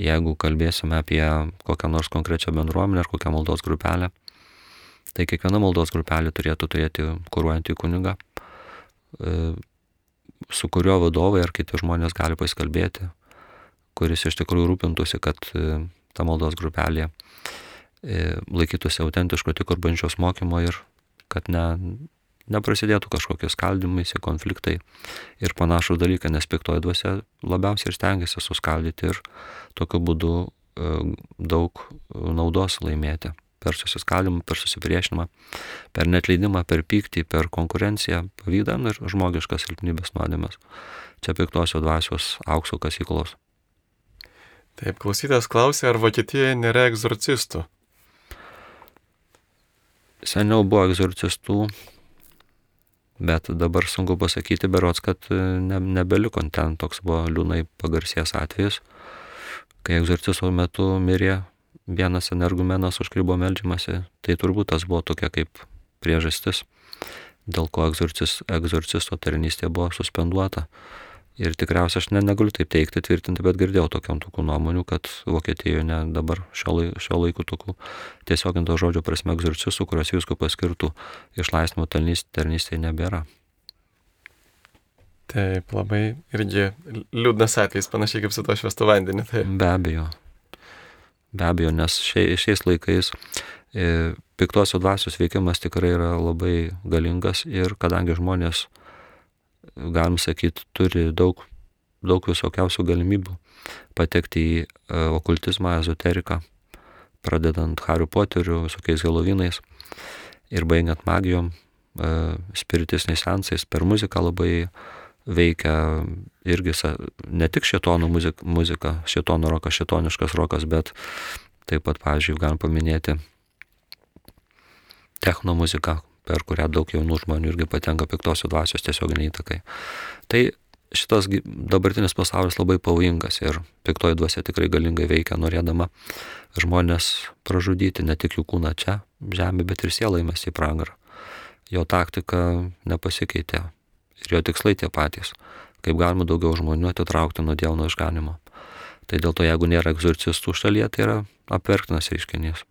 B: Jeigu kalbėsime apie kokią nors konkrečią bendruomenę ar kokią maldos grupelę, tai kiekviena maldos grupelė turėtų turėti kūruojantį kunigą, e, su kuriuo vadovai ar kiti žmonės gali pasikalbėti, kuris iš tikrųjų rūpintųsi, kad e, ta maldos grupelė laikytųsi autentiško tik urbančios mokymo ir kad ne, neprasidėtų kažkokie skaldymais, konfliktai ir panašus dalykai, nes piktoji dvasia labiausiai ir stengiasi suskaldyti ir tokiu būdu e, daug naudos laimėti per susiskaldimą, per susipriešinimą, per netleidimą, per pyktį, per konkurenciją, pavydą ir žmogiškas silpnybės nuodėmės. Čia piktosios dvasios aukso kasyklos.
A: Taip, klausytas klausė, ar Vokietijoje nėra egzorcistų?
B: Seniau buvo egzorcistų, Bet dabar sunku pasakyti, berots, kad e, ne, nebeliko ten toks buvo liūnai pagarsės atvejis, kai egzorciso metu mirė vienas energumenas, už kurį buvo melžiamasi, tai turbūt tas buvo tokia kaip priežastis, dėl ko egzorcis, egzorcisto tarnystė buvo suspenduota. Ir tikriausiai aš ne, negaliu taip teikti, tvirtinti, bet girdėjau tokiam tokių nuomonių, kad Vokietijoje ne dabar šio, laik, šio laiku tokių tiesiog to žodžio prasme egzorcistų, kurios visko paskirtų išlaisvimo tarnystėje nebėra.
A: Taip, labai irgi liūdnas atvejis, panašiai kaip su to švestu vandeniu. Taip.
B: Be abejo. Be abejo, nes šiai, šiais laikais e, piktosios dvasios veikimas tikrai yra labai galingas ir kadangi žmonės galim sakyti, turi daug, daug visokiausių galimybių patekti į e, okultizmą, ezoteriką, pradedant Harry Potteriu, visokiais Helovinais ir baigiant magijom, e, spiritistiniais sensais, per muziką labai veikia irgi ne tik šėtonų muzika, muzika šėtonų rokas, šėtoniškas rokas, bet taip pat, pavyzdžiui, galim paminėti techno muziką, per kurią daug jaunų žmonių irgi patenka piktosios dvasios tiesioginiai įtakai. Tai šitas dabartinis pasaulis labai pavojingas ir piktoji dvasia tikrai galingai veikia, norėdama žmonės pražudyti ne tik jų kūną čia, žemė, bet ir sielą įmesti į pragarą. Jo taktika nepasikeitė ir jo tikslai tie patys, kaip galima daugiau žmonių atitraukti nuo Dievo išganimo. Tai dėl to, jeigu nėra egzorcistų šalyje, tai yra apverktinas reiškinys.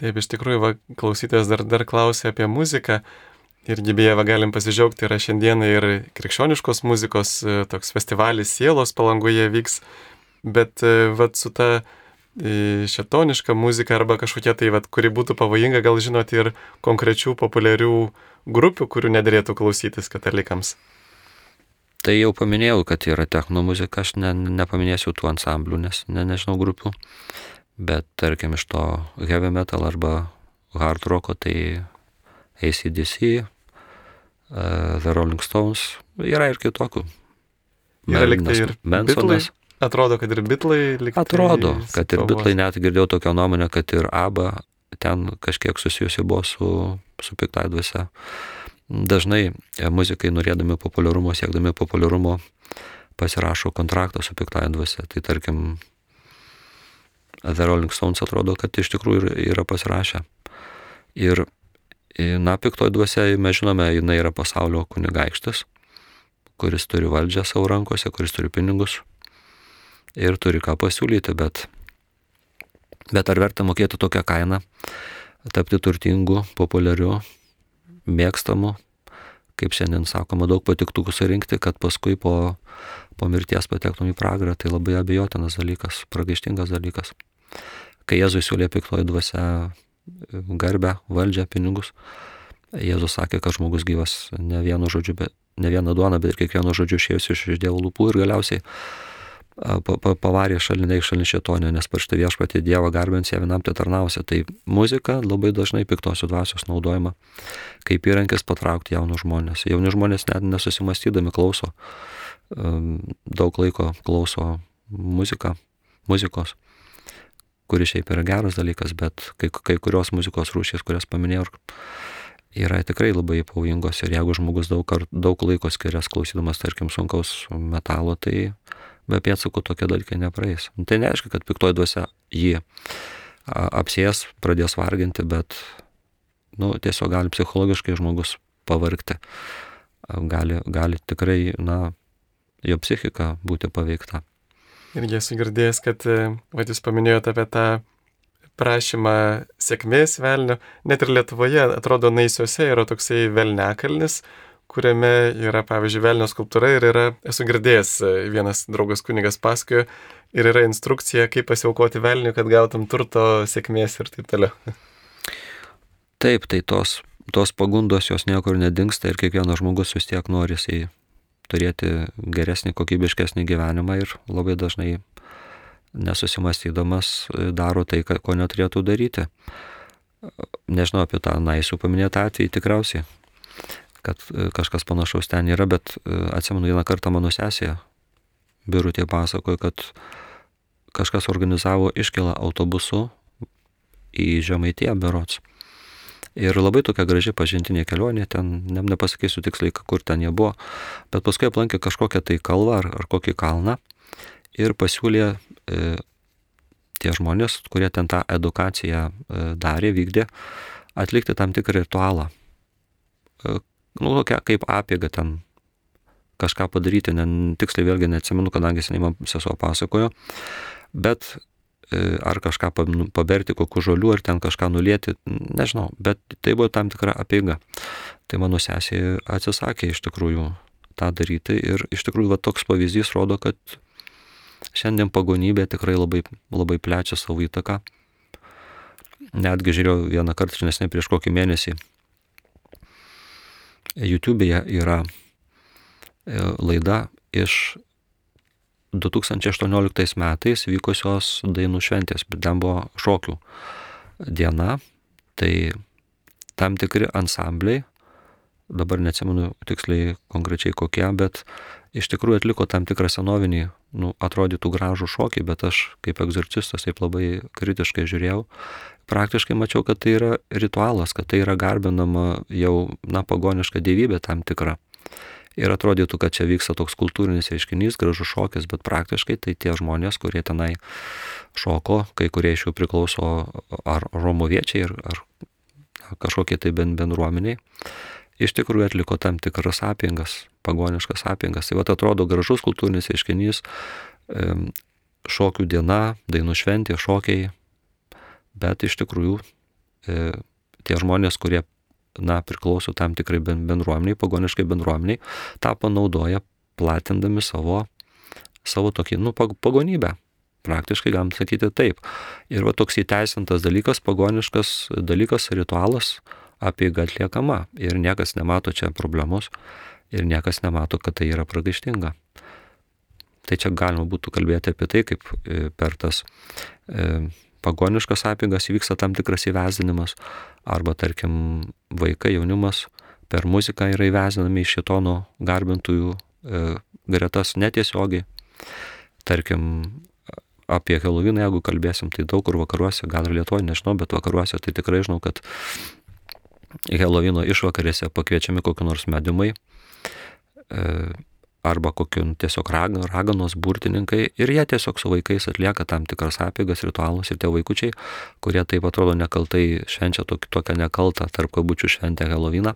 A: Taip, iš tikrųjų, va, klausytės dar, dar klausė apie muziką. Irgi beje, va, galim pasidžiaugti, yra šiandieną ir krikščioniškos muzikos e, toks festivalis sielos palangoje vyks, bet e, va, su ta e, šetoniška muzika arba kažkokia tai, va, kuri būtų pavojinga, gal žinot ir konkrečių populiarių grupių, kurių nedėlėtų klausytis katalikams.
B: Tai jau paminėjau, kad yra techno muzika, aš ne, nepaminėsiu tų ansamblių, nes ne, nežinau grupių, bet tarkim iš to heavy metal arba hard rocko tai ACDC, uh, The Rolling Stones, yra ir kitokių.
A: Yra liktai ir Mensonas. Atrodo, kad ir bitlai liktai.
B: Atrodo, kad ir bitlai net girdėjau tokią nuomonę, kad ir ABA ten kažkiek susijusi buvo su, su piktai dvasia. Dažnai e, muzikai norėdami populiarumo, siekdami populiarumo, pasirašo kontraktą su piktai dvasia. Tai tarkim, The Rolling Stones atrodo, kad iš tikrųjų yra pasirašę. Ir, na, piktoji dvasia, mes žinome, jinai yra pasaulio kunigaikštas, kuris turi valdžią savo rankose, kuris turi pinigus ir turi ką pasiūlyti, bet Bet ar verta mokėti tokią kainą, tapti turtingu, populiariu, mėgstamu, kaip šiandien sakoma, daug patiktukų surinkti, kad paskui po, po mirties patektum į pragarą, tai labai abejotinas dalykas, pragaištingas dalykas. Kai Jėzus siūlė piktoji dvasia garbę, valdžią, pinigus, Jėzus sakė, kad žmogus gyvas ne vienu žodžiu, bet ne vieną duoną, bet ir kiekvienu žodžiu išėjusi iš Dievo lūpų ir galiausiai pavarė šaliniai šalin šetonė, nes parašta viešpatį Dievą garbins, ją vienam tai tarnausia. Tai muzika labai dažnai piktosios dvasios naudojama kaip įrankis patraukti jaunus žmonės. Jauni žmonės net nesusimastydami klauso, daug laiko klauso muziką, muzikos, kuri šiaip yra geras dalykas, bet kai, kai kurios muzikos rūšės, kurias paminėjau, yra tikrai labai pavojingos ir jeigu žmogus daug, daug laiko skirias klausydamas, tarkim, sunkaus metalo, tai be pėdsakų tokie dalykai nepraeis. Nu, tai neaišku, kad piktoji dvasia jį apsės, pradės varginti, bet nu, tiesiog gali psichologiškai žmogus pavargti. Gali, gali tikrai, na, jo psichika būti paveikta.
A: Irgi esu girdėjęs, kad, e, vad jūs paminėjote apie tą prašymą sėkmės velnio, net ir Lietuvoje, atrodo, naisiuose yra toksai velnekalnis, kuriame yra, pavyzdžiui, Velnio skulptūra ir yra, esu girdėjęs, e, vienas draugas kunigas pasakojo, ir yra instrukcija, kaip pasiaukoti Velniui, kad gautum turto sėkmės ir taip toliau.
B: Taip, tai tos, tos pagundos jos niekur nedingsta ir kiekvienas žmogus vis tiek nori jisai turėti geresnį, kokybiškesnį gyvenimą ir labai dažnai nesusimastydamas e, daro tai, ko neturėtų daryti. Nežinau apie tą naisų paminėtą atvejį tikriausiai kad e, kažkas panašaus ten yra, bet e, atsimenu vieną kartą mano sesė birutė pasakojo, kad kažkas organizavo iškelą autobusu į Žemaitiją berots. Ir labai tokia graži pažintinė kelionė, ten ne, nepasakysiu tiksliai, kur ten jie buvo, bet paskui aplankė kažkokią tai kalvą ar, ar kokį kalną ir pasiūlė e, tie žmonės, kurie ten tą edukaciją e, darė, vykdė, atlikti tam tikrą ritualą, e, nu, tokia kaip apėga ten kažką padaryti, ne, tiksliai vėlgi neatsimenu, kadangi seniai man sesuo pasakojo, bet ar kažką nu, paberti kokių žolių, ar ten kažką nulėti, nežinau, bet tai buvo tam tikra apėga. Tai mano sesė atsisakė iš tikrųjų tą daryti ir iš tikrųjų va, toks pavyzdys rodo, kad šiandien pagonybė tikrai labai, labai plečia savo įtaką. Netgi žiūrėjau vieną kartą, nesnei prieš kokį mėnesį, YouTube'e yra e, laida iš 2018 metais vykusios dainų šventės, bet ten buvo šokių diena, tai tam tikri ansambliai dabar neatsimenu tiksliai konkrečiai kokie, bet iš tikrųjų atliko tam tikrą senovinį, nu, atrodytų gražų šokį, bet aš kaip egzorcistas taip labai kritiškai žiūrėjau. Praktiškai mačiau, kad tai yra ritualas, kad tai yra garbinama jau, na, pagoniška dievybė tam tikra. Ir atrodytų, kad čia vyksta toks kultūrinis reiškinys, gražus šokis, bet praktiškai tai tie žmonės, kurie tenai šoko, kai kurie iš jų priklauso ar romoviečiai, ar, ar kažkokie tai bendruomeniai, iš tikrųjų atliko tam tikras apingas, pagoniškas apingas. Tai va atrodo gražus kultūrinis reiškinys, šokių diena, dainų šventė, šokiai, bet iš tikrųjų e, tie žmonės, kurie na, priklauso tam tikrai bendruomeniai, pagoniškai bendruomeniai, tą panaudoja platindami savo, savo tokį, nu, pagonybę. Praktiškai galim sakyti taip. Ir va toks įteisintas dalykas, pagoniškas dalykas, ritualas, apeiga atliekama ir niekas nemato čia problemos ir niekas nemato, kad tai yra pragaištinga. Tai čia galima būtų kalbėti apie tai, kaip e, per tas e, pagoniškas apėgas įvyksta tam tikras įvesdinimas, arba tarkim vaikai, jaunimas per muziką yra įvesdinami iš šitono garbintųjų e, gretas netiesiogiai. Tarkim, apie Heloviną, jeigu kalbėsim, tai daug kur vakaruose, gal ir Lietuvoje, nežinau, bet vakaruose tai tikrai žinau, kad Helovino išvakarėse pakviečiami kokie nors medimai e, arba kokiu tiesiog raganos burtininkai ir jie tiesiog su vaikais atlieka tam tikras apėgas, ritualus ir tie vaikučiai, kurie taip atrodo nekaltai švenčia tokį, tokią nekaltą tarp kabučių šventę Heloviną,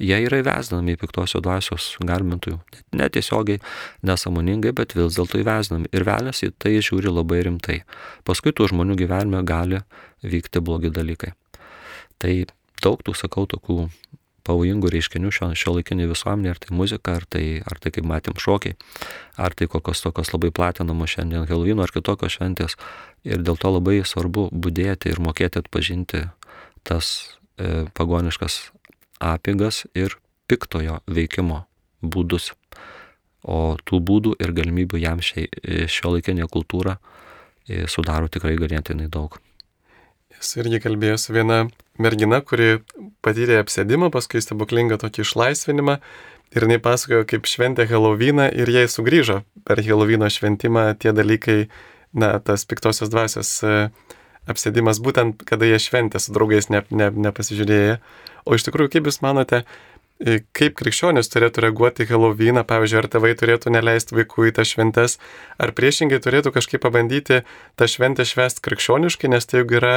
B: jie yra įvesdinami į piktosios dvasios garbintųjų. Netiesiogiai, nesamoningai, bet vis dėlto įvesdinami. Ir velnės į tai žiūri labai rimtai. Paskui tų žmonių gyvenime gali vykti blogi dalykai. Tai daug tų, sakau, tokių pavojingų reiškinių šio, šio laikinį visuomenį, ar tai muzika, ar tai, ar tai kaip matėm šokiai, ar tai kokios tokios labai platinamos šiandien Helvino ar kitokios šventės. Ir dėl to labai svarbu būdėti ir mokėti atpažinti tas e, pagoniškas apėgas ir piktojo veikimo būdus. O tų būdų ir galimybių jam šiai, e, šio laikinė kultūra e, sudaro tikrai ganėtinai daug.
A: Jis irgi kalbėjo su viena mergina, kuri patyrė apsėdimą, paskui stebuklingą tokį išlaisvinimą. Ir jinai pasakojo, kaip šventė Helovyną ir jai sugrįžo per Helovyno šventimą tie dalykai, na, tas piktosios dvasios e, apsėdimas, būtent kada jie šventė su draugais ne, ne, nepasižiūrėję. O iš tikrųjų, kaip Jūs manote, e, kaip krikščionis turėtų reaguoti į Helovyną, pavyzdžiui, ar tėvai turėtų neleisti vaikų į tas šventes, ar priešingai turėtų kažkaip pabandyti tą šventę švęsti krikščioniškai, nes tai juk yra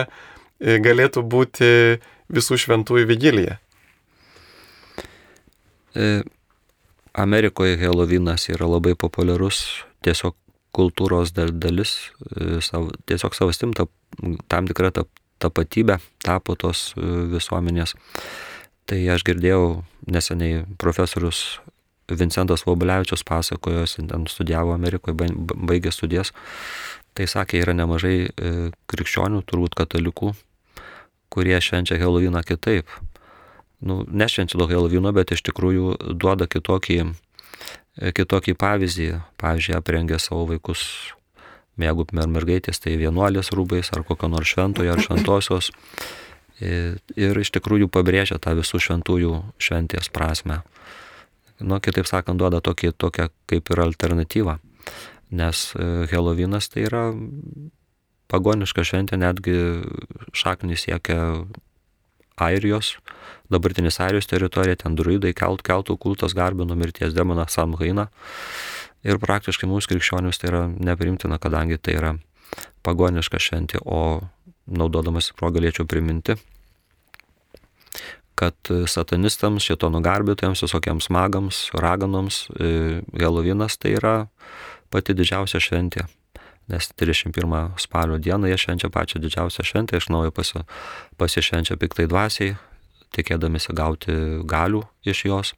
A: galėtų būti visų šventųjų vigilija?
B: E, Amerikoje Helovinas yra labai populiarus, tiesiog kultūros dalis, e, tiesiog savastim ta, tam tikra ta, tapatybė tapo tos visuomenės. Tai aš girdėjau neseniai profesorius Vincentas Vobulevičius pasakojo, jis ten studijavo Amerikoje, baigė studijas. Tai sakė, yra nemažai krikščionių, turbūt katalikų, kurie švenčia Helovyną kitaip. Nu, nešvenčia daug Helovyno, bet iš tikrųjų duoda kitokį, kitokį pavyzdį. Pavyzdžiui, aprengia savo vaikus, mėgų mergaitės, tai vienuolės rūbais ar kokio nors šventojo ar šventosios. Ir, ir iš tikrųjų pabrėžia tą visų šventųjų šventės prasme. Nu, kitaip sakant, duoda tokį, tokią kaip ir alternatyvą. Nes Helovynas tai yra pagoniška šventė netgi šaknis siekia Airijos, dabartinis Airijos teritorija, ten druidai, kelt, keltų kultas garbino mirties demoną Samhainą. Ir praktiškai mūsų krikščionius tai yra neprimtina, kadangi tai yra pagoniška šventė, o naudodamas progą galėčiau priminti, kad satanistams, šito nugarbytojams, visokiems magams, raganoms, Helovinas tai yra pati didžiausia šventė nes 31 spalio dieną jie švenčia pačią didžiausią šventę, iš naujo pasi, pasišvenčia piktai dvasiai, tikėdamėsi gauti galių iš jos.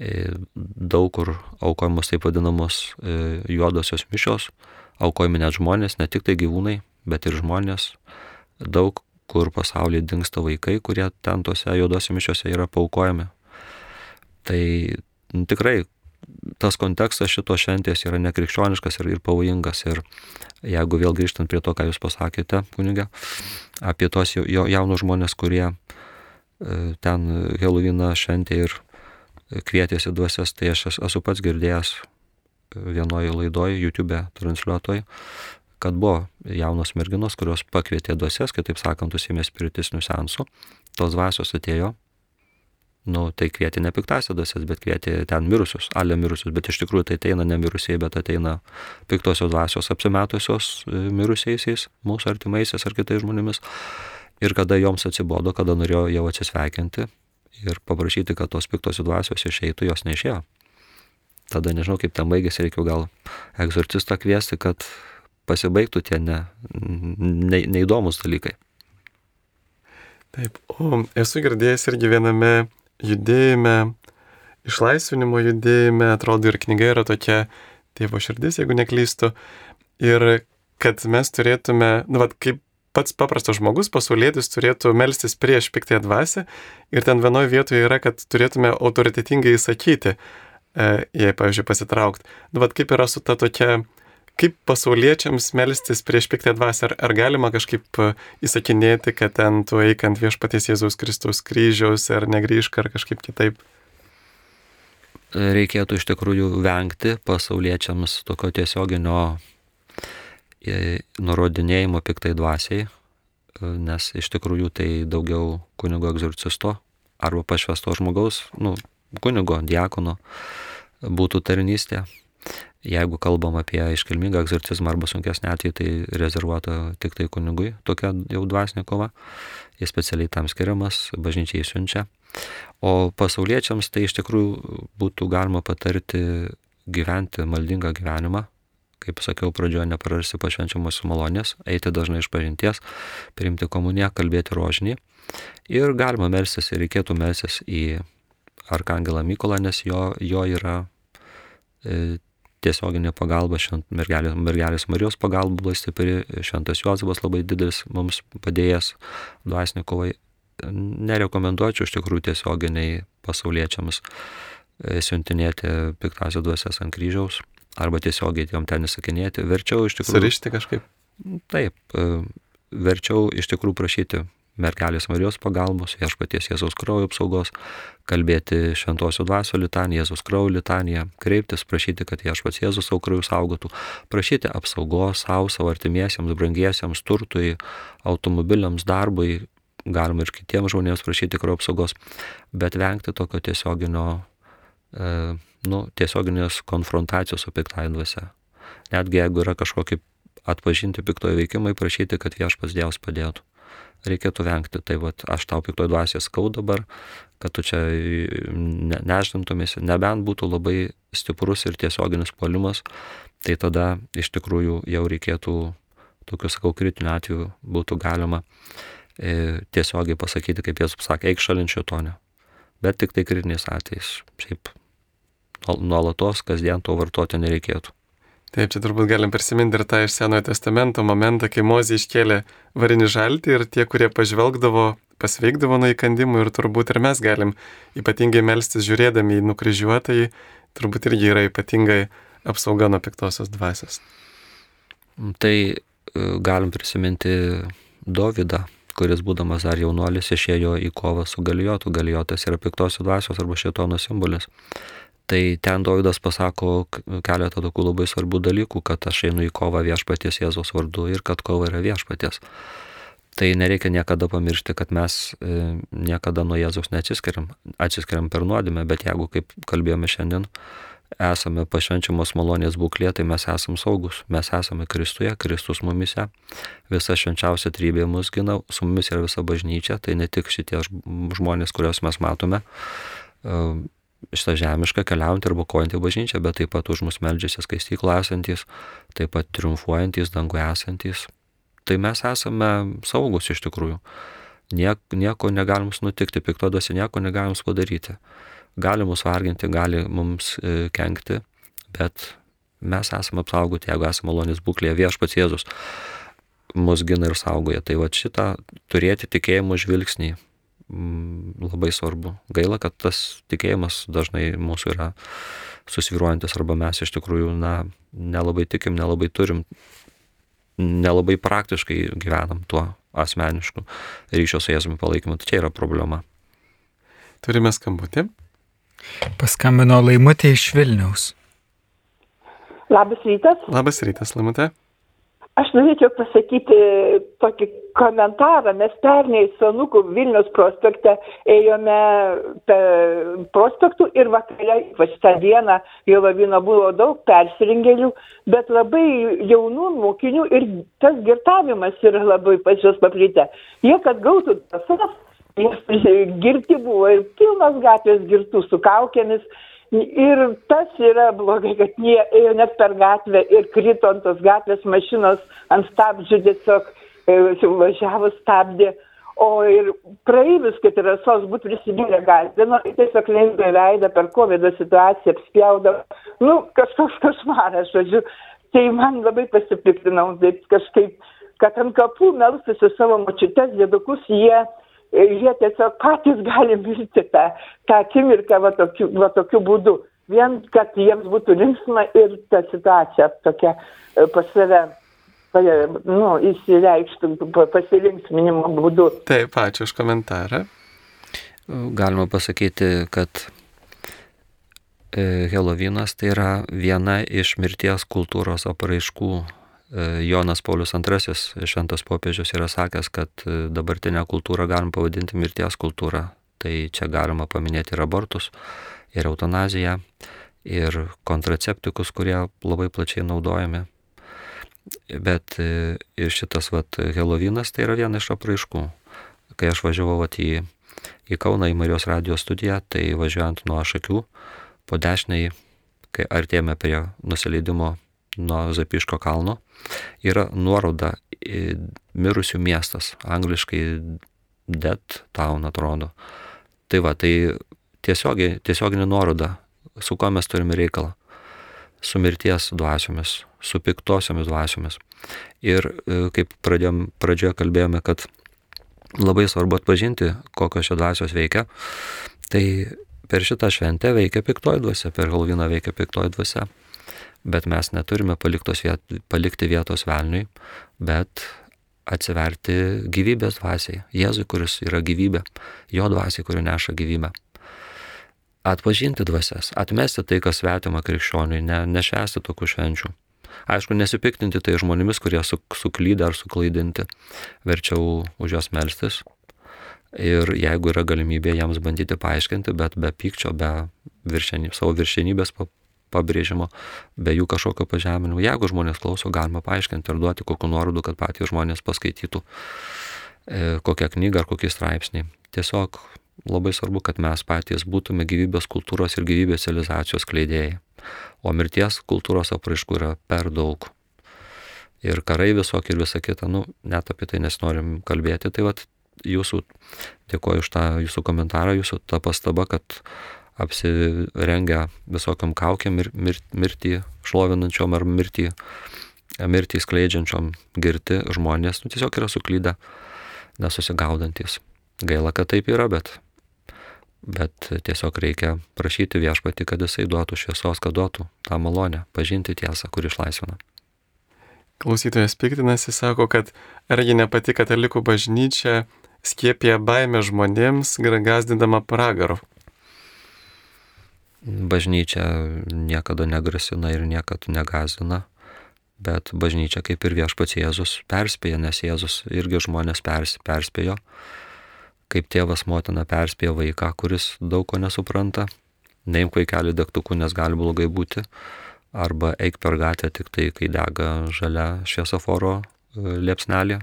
B: E, daug kur aukojamos taip vadinamos e, juodosios mišios, aukojami net žmonės, ne tik tai gyvūnai, bet ir žmonės. Daug kur pasaulyje dinksta vaikai, kurie ten tose juodose mišiose yra paukojami. Tai tikrai tas kontekstas šitos šventės yra nekrikščioniškas ir, ir pavojingas. Ir jeigu vėl grįžtant prie to, ką jūs pasakėte, kunigė, apie tos jaunus žmonės, kurie e, ten Heloviną šventė ir kvietėsi duosias, tai aš es- esu pats girdėjęs vienoje laidoje, YouTube transliuotoje, kad buvo jaunos merginos, kurios pakvietė duosias, kitaip sakant, užsėmė spiritistinių sensų, tos dvasios atėjo, nu, tai kvietė ne piktasias dvasias, bet kvietė ten mirusius, ale mirusius, bet iš tikrųjų tai ateina ne mirusiai, bet ateina piktosios dvasios apsimetusios e, mirusiaisiais, mūsų artimaisiais ar kitais žmonėmis. Ir kada joms atsibodo, kada norėjo jau atsisveikinti ir paprašyti, kad tos piktosios dvasios išeitų, jos neišėjo. Tada nežinau, kaip ten baigėsi, reikia gal egzorcistą kviesti, kad pasibaigtų tie ne, ne, neįdomus dalykai.
A: Taip, o esu girdėjęs irgi viename judėjime, išlaisvinimo judėjime, atrodo ir knyga yra tokia tėvo širdis, jeigu neklystu, ir kad mes turėtume, nu, vat, kaip pats paprastas žmogus, pasaulėtis turėtų melstis prieš piktąją dvasę ir ten vienoje vietoje yra, kad turėtume autoritetingai įsakyti, e, jei, pavyzdžiui, pasitraukti. Nu, vat, kaip yra su ta tokia, kaip pasauliečiams melstis prieš piktąją dvasę, ar, ar galima kažkaip e, įsakinėti, kad ten tu eik ant viešpaties Jėzaus Kristaus kryžiaus, ar negryžk, ar kažkaip kitaip.
B: reikėtų iš tikrųjų vengti pasauliečiams tokio tiesioginio e, nurodinėjimo piktai dvasiai, e, nes iš tikrųjų tai daugiau kunigo egzorcisto arba pašvesto žmogaus, nu, kunigo, diakono būtų tarnystė. Jeigu kalbam apie iškilmingą egzorcizmą arba sunkesnį atvejį, tai rezervuota tik tai kunigui tokia jau dvasinė kova. Jis specialiai tam skiriamas, bažnyčiai siunčia. O pasauliečiams tai iš tikrųjų būtų galima patarti gyventi maldingą gyvenimą, kaip sakiau pradžioje, neprarasti pašvenčiamos malonės, eiti dažnai iš pažinties, priimti komuniją, kalbėti rožinį. Ir galima melsis ir reikėtų melsis į Arkangelą Mykolą, nes jo, jo yra e, tiesioginė pagalba, švent mergelės, mergelės Marijos pagalba labai stipri, šventas Juozapas labai didelis mums padėjęs dvasinį kovai. Nerekomenduočiau iš tikrųjų tiesioginiai pasauliečiams e, siuntinėti piktasias dvasias ant kryžiaus arba tiesiogiai jam ten įsakinėti. Verčiau iš tikrųjų.
A: Surišti kažkaip.
B: Taip, e, verčiau iš tikrųjų prašyti mergelės Marijos pagalbos, viešpaties Jėzaus kraujo apsaugos, kalbėti šventosios dvasio litaniją, Jėzaus kraujo litaniją, kreiptis, prašyti, kad viešpats Jėzus savo krauju saugotų, prašyti apsaugos savo, savo artimiesiems, brangiesiems, turtui, automobiliams, darbui, galima ir kitiems žmonėms prašyti kraujo apsaugos, bet vengti tokio tiesioginio, e, nu, tiesioginės konfrontacijos su piktai dvasia. Netgi jeigu yra kažkokie atpažinti piktojo veikimai, prašyti, kad viešpas Dievas padėtų reikėtų vengti. Tai vad, aš tau piktoj dvasiai skau dabar, kad tu čia ne, nežintumėsi, nebent būtų labai stiprus ir tiesioginis polimas, tai tada iš tikrųjų jau reikėtų, tokiu sakau, kritiniu atveju būtų galima e, tiesiogiai pasakyti, kaip jis sakė, eik šalinčio tonio. Bet tik tai kritiniais atvejais. Šiaip nuolatos, kasdien to vartoti nereikėtų.
A: Taip, čia turbūt galim prisiminti ir tą iš Senojo testamento momentą, kai Mozė iškėlė varinį žaltį ir tie, kurie pažvelgdavo, pasveikdavo nuo įkandimų ir turbūt ir mes galim ypatingai melstis žiūrėdami į nukryžiuotąjį, turbūt irgi yra ypatingai apsauga nuo piktosios dvasios.
B: Tai e, galim prisiminti Dovydą, kuris būdamas dar jaunuolis išėjo į kovą su galijotu. Galijotas yra piktosios dvasios arba šitono simbolis. Tai ten Dovydas pasako keletą tokių labai svarbių dalykų, kad aš einu į kovą viešpaties Jėzos vardu ir kad kova yra viešpaties. Tai nereikia niekada pamiršti, kad mes e, niekada nuo Jėzaus neatsiskiriam, atsiskiriam per nuodėmę, bet jeigu, kaip kalbėjome šiandien, esame pašvenčiamos malonės būklė, tai mes esame saugus, mes esame Kristuje, Kristus mumise, visa švenčiausia trybė mus gina, su mumis yra visa bažnyčia, tai ne tik šitie žmonės, kuriuos mes matome, šitą žemišką keliaujantį arba kojantį bažnyčią, bet taip pat už mus meldžiasi skaistyklo esantis, taip pat triumfuojantis, dangų esantis. Tai mes esame saugus iš tikrųjų. Niek, nieko negalim nutikti, piktodasi nieko negalim padaryti. Gali mus varginti, gali mums e, kenkti, bet mes esame apsaugoti, jeigu esame malonės būklėje viešpats Jėzus mus gina ir saugoja. Tai va šitą turėti tikėjimo žvilgsnį labai svarbu. Gaila, kad tas tikėjimas dažnai mūsų yra susviruojantis arba mes iš tikrųjų na, nelabai tikim, nelabai turim, nelabai praktiškai gyvenam tuo asmenišku ryšio su Jėzumi palaikymu. Tai čia yra problema.
A: Turime skambutį.
C: Paskambino laimutė iš Vilniaus.
F: Labas rytas.
A: Labas rytas, Lamute.
F: Aš norėčiau pasakyti tokį komentarą. Mes pernai Sanukų Vilnius prospekte ėjome per prospektų ir vakare, ypač tą dieną, jo lavino buvo daug persirengėlių, bet labai jaunų mokinių ir tas girtavimas yra labai pas juos paplitę. Jie, kad gautų drąsos, jie girti buvo ir pilnas gatvės girtų su kaukėmis. Ir tas yra blogai, kad jie ėjo net per gatvę ir krito ant tos gatvės mašinos ant stabdžių tiesiog e, važiavo stabdė. O ir praeivis, kad yra sos būtų prisidūrę gazdino, tiesiog lengvai veidą per COVID situaciją apspjaudavo. Nu, kažkoks košmaras, žodžiu. Tai man labai pasipiktinau, taip kažkaip, kad ant kapų melstusi savo močiutes, dėdukus, jie jie tiesiog patys gali mirti tą, tą akimirką va tokiu, va tokiu būdu. Vien, kad jiems būtų linksma ir ta situacija tokia e, pas save nu, įsireikštų pasilinksminimo būdu.
A: Taip, ačiū už komentarą.
B: Galima pasakyti, kad Helovinas tai yra viena iš mirties kultūros apraiškų Jonas Paulius II, šventas popiežius, yra sakęs, kad dabartinę kultūrą galim pavadinti mirties kultūra. Tai čia galima paminėti ir abortus, ir eutanaziją, ir kontraceptikus, kurie labai plačiai naudojami. Bet ir šitas vat, Helovinas tai yra viena iš apraiškų. Kai aš važiavau vat, į, į Kauną, į Marijos radijos studiją, tai važiuojant nuo Šakių, po dešiniai, kai artėjame prie nusileidimo nuo Zapiško kalno, yra nuoroda mirusių miestas, angliškai Dead Town atrodo. Tai va, tai tiesiogiai, tiesioginė nuoroda, su kuo mes turime reikalą. Su mirties dvasiomis, su piktosiomis dvasiomis. Ir kaip pradėjom, pradžioje kalbėjome, kad labai svarbu atpažinti, kokios šios dvasios veikia, tai per šitą šventę veikia piktoji dvasia, per Halviną veikia piktoji dvasia bet mes neturime viet, palikti vietos velniui, bet atsiverti gyvybės dvasiai, Jėzui, kuris yra gyvybė, jo dvasiai, kuri neša gyvybę. Atpažinti dvasias, atmesti tai, kas svetima krikščioniui, ne, nešesti tokių švenčių. Aišku, nesipiktinti tai žmonėmis, kurie su, suklydę ar suklaidinti, verčiau už juos melstis. Ir jeigu yra galimybė jiems bandyti paaiškinti, bet be pykčio, be viršenybės, savo viršenybės pabrėžimo, be jų kažkokio pažeminimo. Jeigu žmonės klauso, galima paaiškinti ir duoti kokiu nuorodu, kad patys žmonės paskaitytų e, kokią knygą ar kokį straipsnį. Tiesiog labai svarbu, kad mes patys būtume gyvybės kultūros ir gyvybės civilizacijos kleidėjai. O mirties kultūros apraiškų yra per daug. Ir karai visokie ir visa kita, nu, net apie tai nesnorim kalbėti. Tai vad, jūsų, dėkoju už tą jūsų komentarą, jūsų tą pastabą, kad apsirengę visokiam kaukiam ir mir, mirtį šlovinančiom ar mirtį, mirtį skleidžiančiom girti žmonės, nu, tiesiog yra suklydę, nesusigaudantis. Gaila, kad taip yra, bet, bet tiesiog reikia prašyti viešpati, kad jisai duotų šviesos, kad duotų tą malonę, pažinti tiesą, kuri išlaisvina.
A: Klausytojas piktinasi, sako, kad argi ne pati katalikų bažnyčia skiepė baimę žmonėms, gazdindama pragaru
B: bažnyčia niekada negrasina ir niekada negazina, bet bažnyčia kaip ir viešpats Jėzus perspėja, nes Jėzus irgi žmonės pers, perspėjo, kaip tėvas motina perspėja vaiką, kuris daug ko nesupranta, neimk vaikelį degtukų, nes gali blogai būti, arba eik per gatvę tik tai, kai dega žalia šviesoforo e, liepsnelė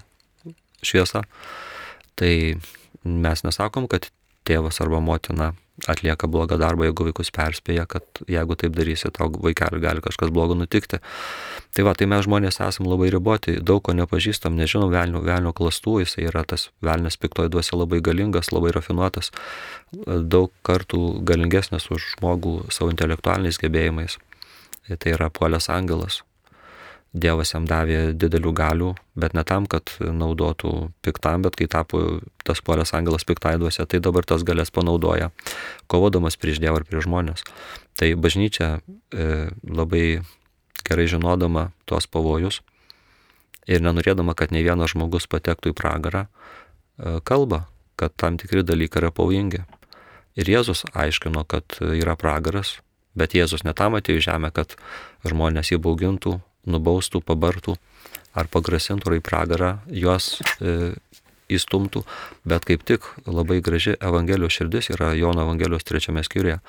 B: šviesa. Tai mes nesakom, kad tėvas arba motina atlieka blogą darbą, jeigu vaikus perspėja, kad jeigu taip darysi, tau vaikeliui gali kažkas blogo nutikti. Tai va, tai mes žmonės esame labai riboti, daug ko nepažįstam, nežinom velnio, velnio klastų, jis yra tas velnės piktoji duose labai galingas, labai rafinuotas, daug kartų galingesnis už žmogų savo intelektualiniais gebėjimais. Tai yra puolės angelas, Dievas jam davė didelių galių, bet ne tam, kad naudotų piktam, bet kai tapo tas puolęs angelas piktaiduose, tai dabar tas galės panaudoja, kovodamas prieš Dievą ir prieš žmonės. Tai bažnyčia e, labai gerai žinodama tuos pavojus ir nenorėdama, kad ne vienas žmogus patektų į pragarą, e, kalba, kad tam tikri dalykai yra pavojingi. Ir Jėzus aiškino, kad yra pragaras, bet Jėzus netam atėjo į žemę, kad žmonės jį baugintų, nubaustų, pabartų ar pagrasintų į pragarą, juos e, įstumtų, bet kaip tik labai graži Evangelijos širdis yra Jono Evangelijos trečiame skyriuje.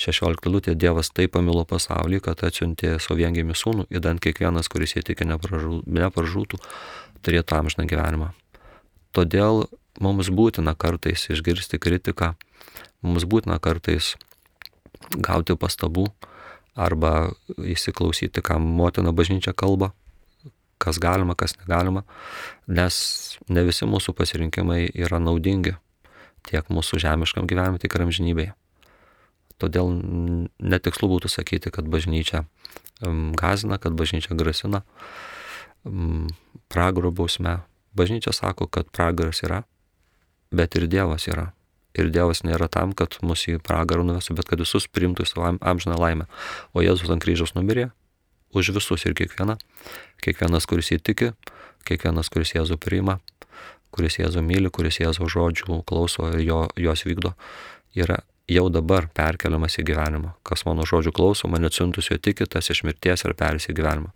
B: 16 lūtė Dievas taip pamilo pasaulį, kad atsiuntė savo viengimį sūnų, įdant kiekvienas, kuris įtikė nepražūtų, turėtų amžiną gyvenimą. Todėl mums būtina kartais išgirsti kritiką, mums būtina kartais gauti pastabų arba įsiklausyti, ką motina bažnyčia kalba, kas galima, kas negalima, nes ne visi mūsų pasirinkimai yra naudingi tiek mūsų žemiškam gyvenimui, tiek ir amžinybėje. Todėl netikslu būtų sakyti, kad bažnyčia gazina, kad bažnyčia grasina pragaro bausme. Bažnyčia sako, kad pragaras yra, bet ir Dievas yra. Ir Dievas nėra tam, kad mus į pragarą nuvestų, bet kad visus priimtų į savo amžiną laimę. O Jėzus ant kryžiaus numirė už visus ir kiekvieną. Kiekvienas, kuris įtiki, kiekvienas, kuris Jėzų priima, kuris Jėzų myli, kuris Jėzų žodžių klauso ir jo, jos vykdo, yra jau dabar perkeliamas į gyvenimą. Kas mano žodžių klauso, mane atsiuntus jo tiki, tas iš mirties ir perės į gyvenimą.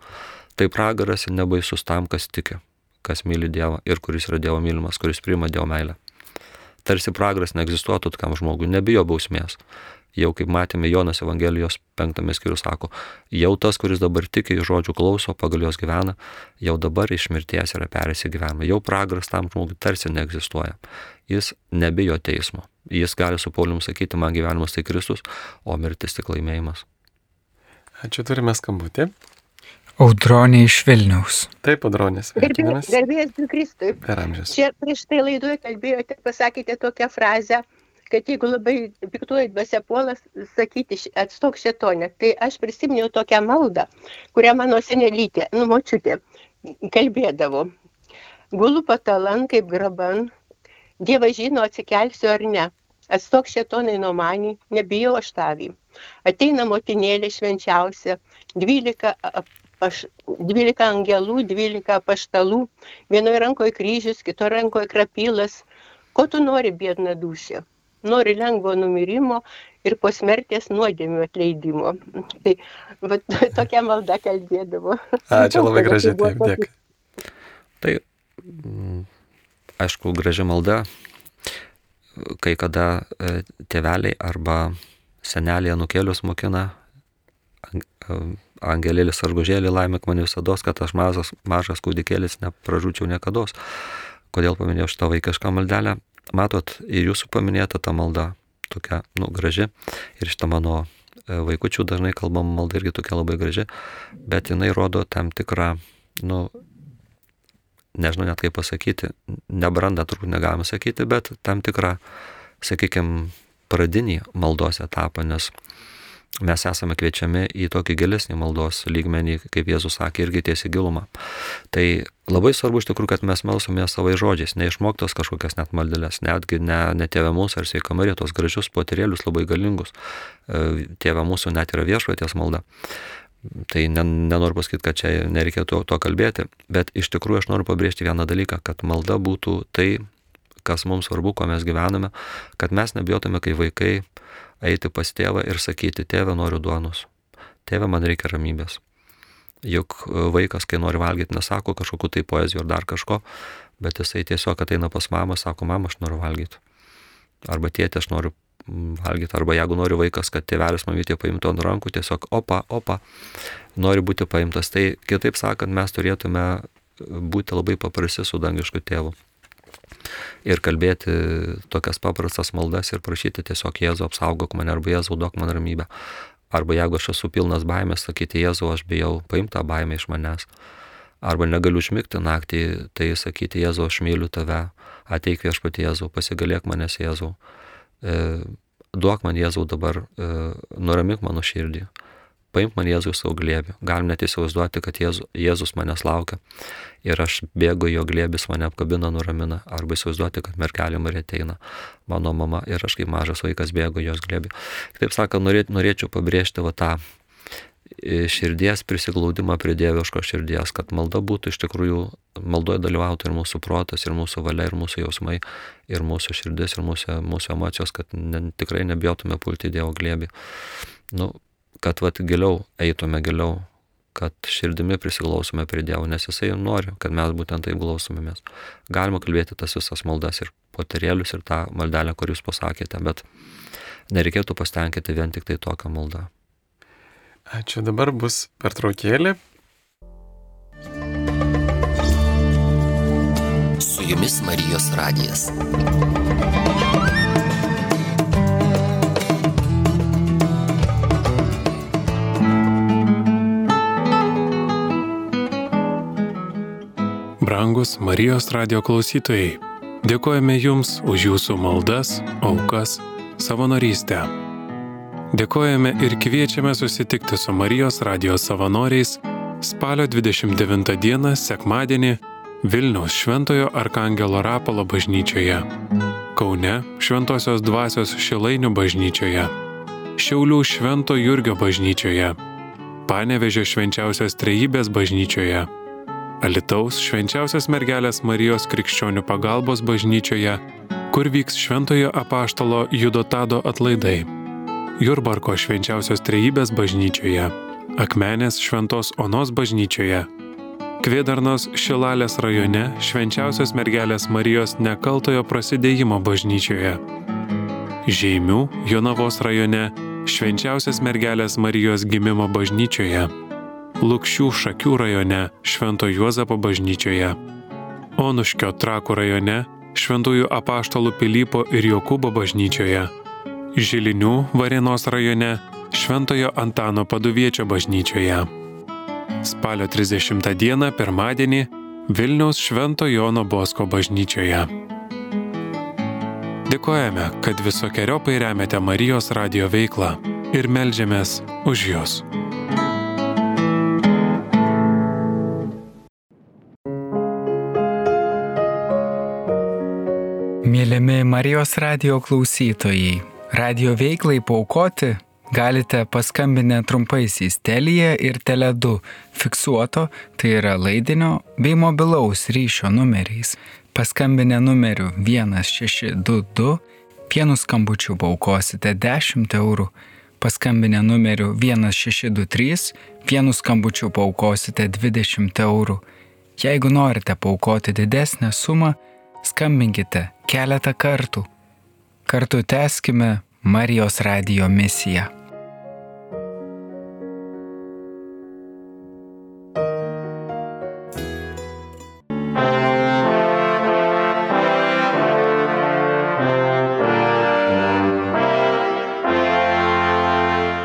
B: Tai pragaras nebaisus tam, kas tiki, kas myli Dievą ir kuris yra Dievo mylimas, kuris priima Dievo meilę. Tarsi pragaras neegzistuotų tokiam žmogui, nebijo bausmės jau kaip matėme Jonas Evangelijos penktame skyrius sako, jau tas, kuris dabar tiki į žodžių klauso, pagal jos gyvena, jau dabar iš mirties yra perėsi gyvenimą. Jau pragaras tam žmogui tarsi neegzistuoja. Jis nebijo teismo. Jis gali su Paulium sakyti, man gyvenimas tai Kristus, o mirtis tik laimėjimas.
A: Ačiū turime skambutį.
C: Audronė iš Vilniaus.
A: Taip, audronės.
G: Garbėjas Kristui.
A: Per amžius.
G: Čia prieš tai laidoje kalbėjote, pasakėte tokią frazę, kad jeigu labai piktuoji dvasia puolas, sakyti atstok šetonę. Tai aš prisiminiau tokią maldą, kurią mano senelytė, nu, močiutė, kalbėdavo. Gulu patalan kaip graban, Dievas žino, atsikelsiu ar ne. Atstok šetonai nuo manį, nebijau aš tavį. Ateina motinėlė švenčiausia, dvylika aš 12 angelų, 12 paštalų, vienoje rankoje kryžius, kitoje rankoje krapylas. Ko tu nori, bėdna dušė? nori lengvo numirimo ir po smerties nuodėmių atleidimo. Tai va, tokia malda kalbėdavo.
A: Ačiū labai gražiai, taip, dėkui.
B: Tai, mm, aišku, graži malda, kai kada e, tėveliai arba senelė nukėlius mokina, e, angelėlis ar gužėlį laimėk mane visada, kad aš mažas, mažas kūdikėlis nepražūčiau niekada. Kodėl paminėjau šitą vaikišką maldelę? matot, ir jūsų paminėta ta malda, tokia, nu, graži, ir šitą mano e, vaikučių dažnai kalbama malda irgi tokia labai graži, bet jinai rodo tam tikrą, nu, nežinau net kaip pasakyti, nebrandą turbūt negalime sakyti, bet tam tikrą, sakykime, pradinį maldos etapą, nes mes esame kviečiami į tokį gilesnį maldos lygmenį, kaip Jėzus sakė, irgi tiesiai gilumą. Tai labai svarbu iš tikrųjų, kad mes melsome savai žodžiais, neišmoktos kažkokias net maldelės, netgi ne, ne tėvė mūsų ar sveika Marija, tos gražius poterėlius labai galingus. E, tėvė mūsų net yra viešpaties malda. Tai nenoriu pasakyti, kad čia nereikėtų to kalbėti, bet iš tikrųjų aš noriu pabrėžti vieną dalyką, kad malda būtų tai, kas mums svarbu, ko mes gyvename, kad mes nebijotume, kai vaikai eiti pas tėvą ir sakyti, tėvė noriu duonos, tėvė man reikia ramybės. Juk e, vaikas, kai nori valgyti, nesako kažkokiu tai poezijų ar dar kažko, bet jisai tiesiog ateina pas mamą, sako, mama, aš noriu valgyti. Arba tėtė, aš noriu valgyti. Arba jeigu nori vaikas, kad tėvelis mamytė paimtų ant rankų, tiesiog opa, opa, nori būti paimtas. Tai kitaip sakant, mes turėtume būti labai paprasti su dangišku tėvu ir kalbėti tokias paprastas maldas ir prašyti tiesiog Jėzų apsaugok mane arba Jėzau duok man ramybę. Arba jeigu aš esu pilnas baimės, sakyti Jėzau, aš bijau, paimti tą baimę iš manęs. Arba negaliu užmigti naktį, tai sakyti Jėzau, aš myliu tave, ateik viešpati Jėzau, pasigalėk manęs Jėzau. E, duok man Jėzau dabar, e, nuramink mano širdį paimk man Jėzų savo glėbį. Galim net įsivaizduoti, kad Jėzus, Jėzus manęs laukia ir aš bėgu jo glėbis, mane apkabina, nuramina. Arba įsivaizduoti, kad mergelė Marija ateina, mano mama ir aš kaip mažas vaikas bėgu jos glėbį. Kitaip sakant, norėt, norėčiau pabrėžti va tą širdies prisiglaudimą prie dieviško širdies, kad malda būtų iš tikrųjų, maldoje dalyvautų ir mūsų protas, ir mūsų valia, ir mūsų jausmai, ir mūsų širdis, ir mūsų, mūsų emocijos, kad ne, tikrai nebijotume pulti Dievo glėbį. Nu, kad vat giliau eitume giliau, kad širdimi prisiklausome prie Dievo, nes Jisai nori, kad mes būtent taip glausomėmės. Galima kalbėti tas visas maldas ir poterėlius ir tą maldelę, kur jūs pasakėte, bet nereikėtų pastenkinti vien tik tai tokią maldą.
A: Ačiū, dabar bus pertraukėlė.
H: Su jumis Marijos radijas.
I: Brangus Marijos radio klausytojai, dėkojame Jums už Jūsų maldas, aukas, savanorystę. Dėkojame ir kviečiame susitikti su Marijos radijos savanoriais spalio 29 dieną sekmadienį Vilniaus Šventojo Arkangelo Rapalo bažnyčioje, Kaune Šventosios dvasios Šilainių bažnyčioje, Šiaulių Švento Jurgio bažnyčioje, Panevežio švenčiausios trejybės bažnyčioje, Alitaus švenčiausios mergelės Marijos krikščionių pagalbos bažnyčioje, kur vyks Šventojo apaštalo Judotado atlaidai. Jurbarko švenčiausios trejybės bažnyčioje, Akmenės šventos Onos bažnyčioje, Kvedarnos Šilalės rajone švenčiausios mergelės Marijos nekaltojo prasidėjimo bažnyčioje, Žeimių Jonavos rajone švenčiausios mergelės Marijos gimimo bažnyčioje, Lukščių Šakių rajone Švento Juozapo bažnyčioje, Onuškio Trakų rajone Šventųjų apaštalų Pilypo ir Jokūbo bažnyčioje, Žilinių Varėnos rajone Šventojo Antano Paduviečio bažnyčioje. Spalio 30 dieną pirmadienį Vilniaus Švento Jono Bosko bažnyčioje. Dėkojame, kad visokiojopai remiate Marijos radio veiklą ir melžiamės už Jūs.
C: Marijos radio klausytojai, radio veiklai paukoti galite paskambinę trumpaisiais Telija ir Tele2 fiksuoto, tai yra laidinio bei mobilaus ryšio numeriais. Paskambinę numeriu 1622, vienu skambučiu paukosite 10 eurų. Paskambinę numeriu 1623, vienu skambučiu paukosite 20 eurų. Jeigu norite paukoti didesnę sumą, skambinkite keletą kartų. Kartu tęskime Marijos radio misiją.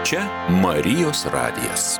H: Čia Marijos radijas.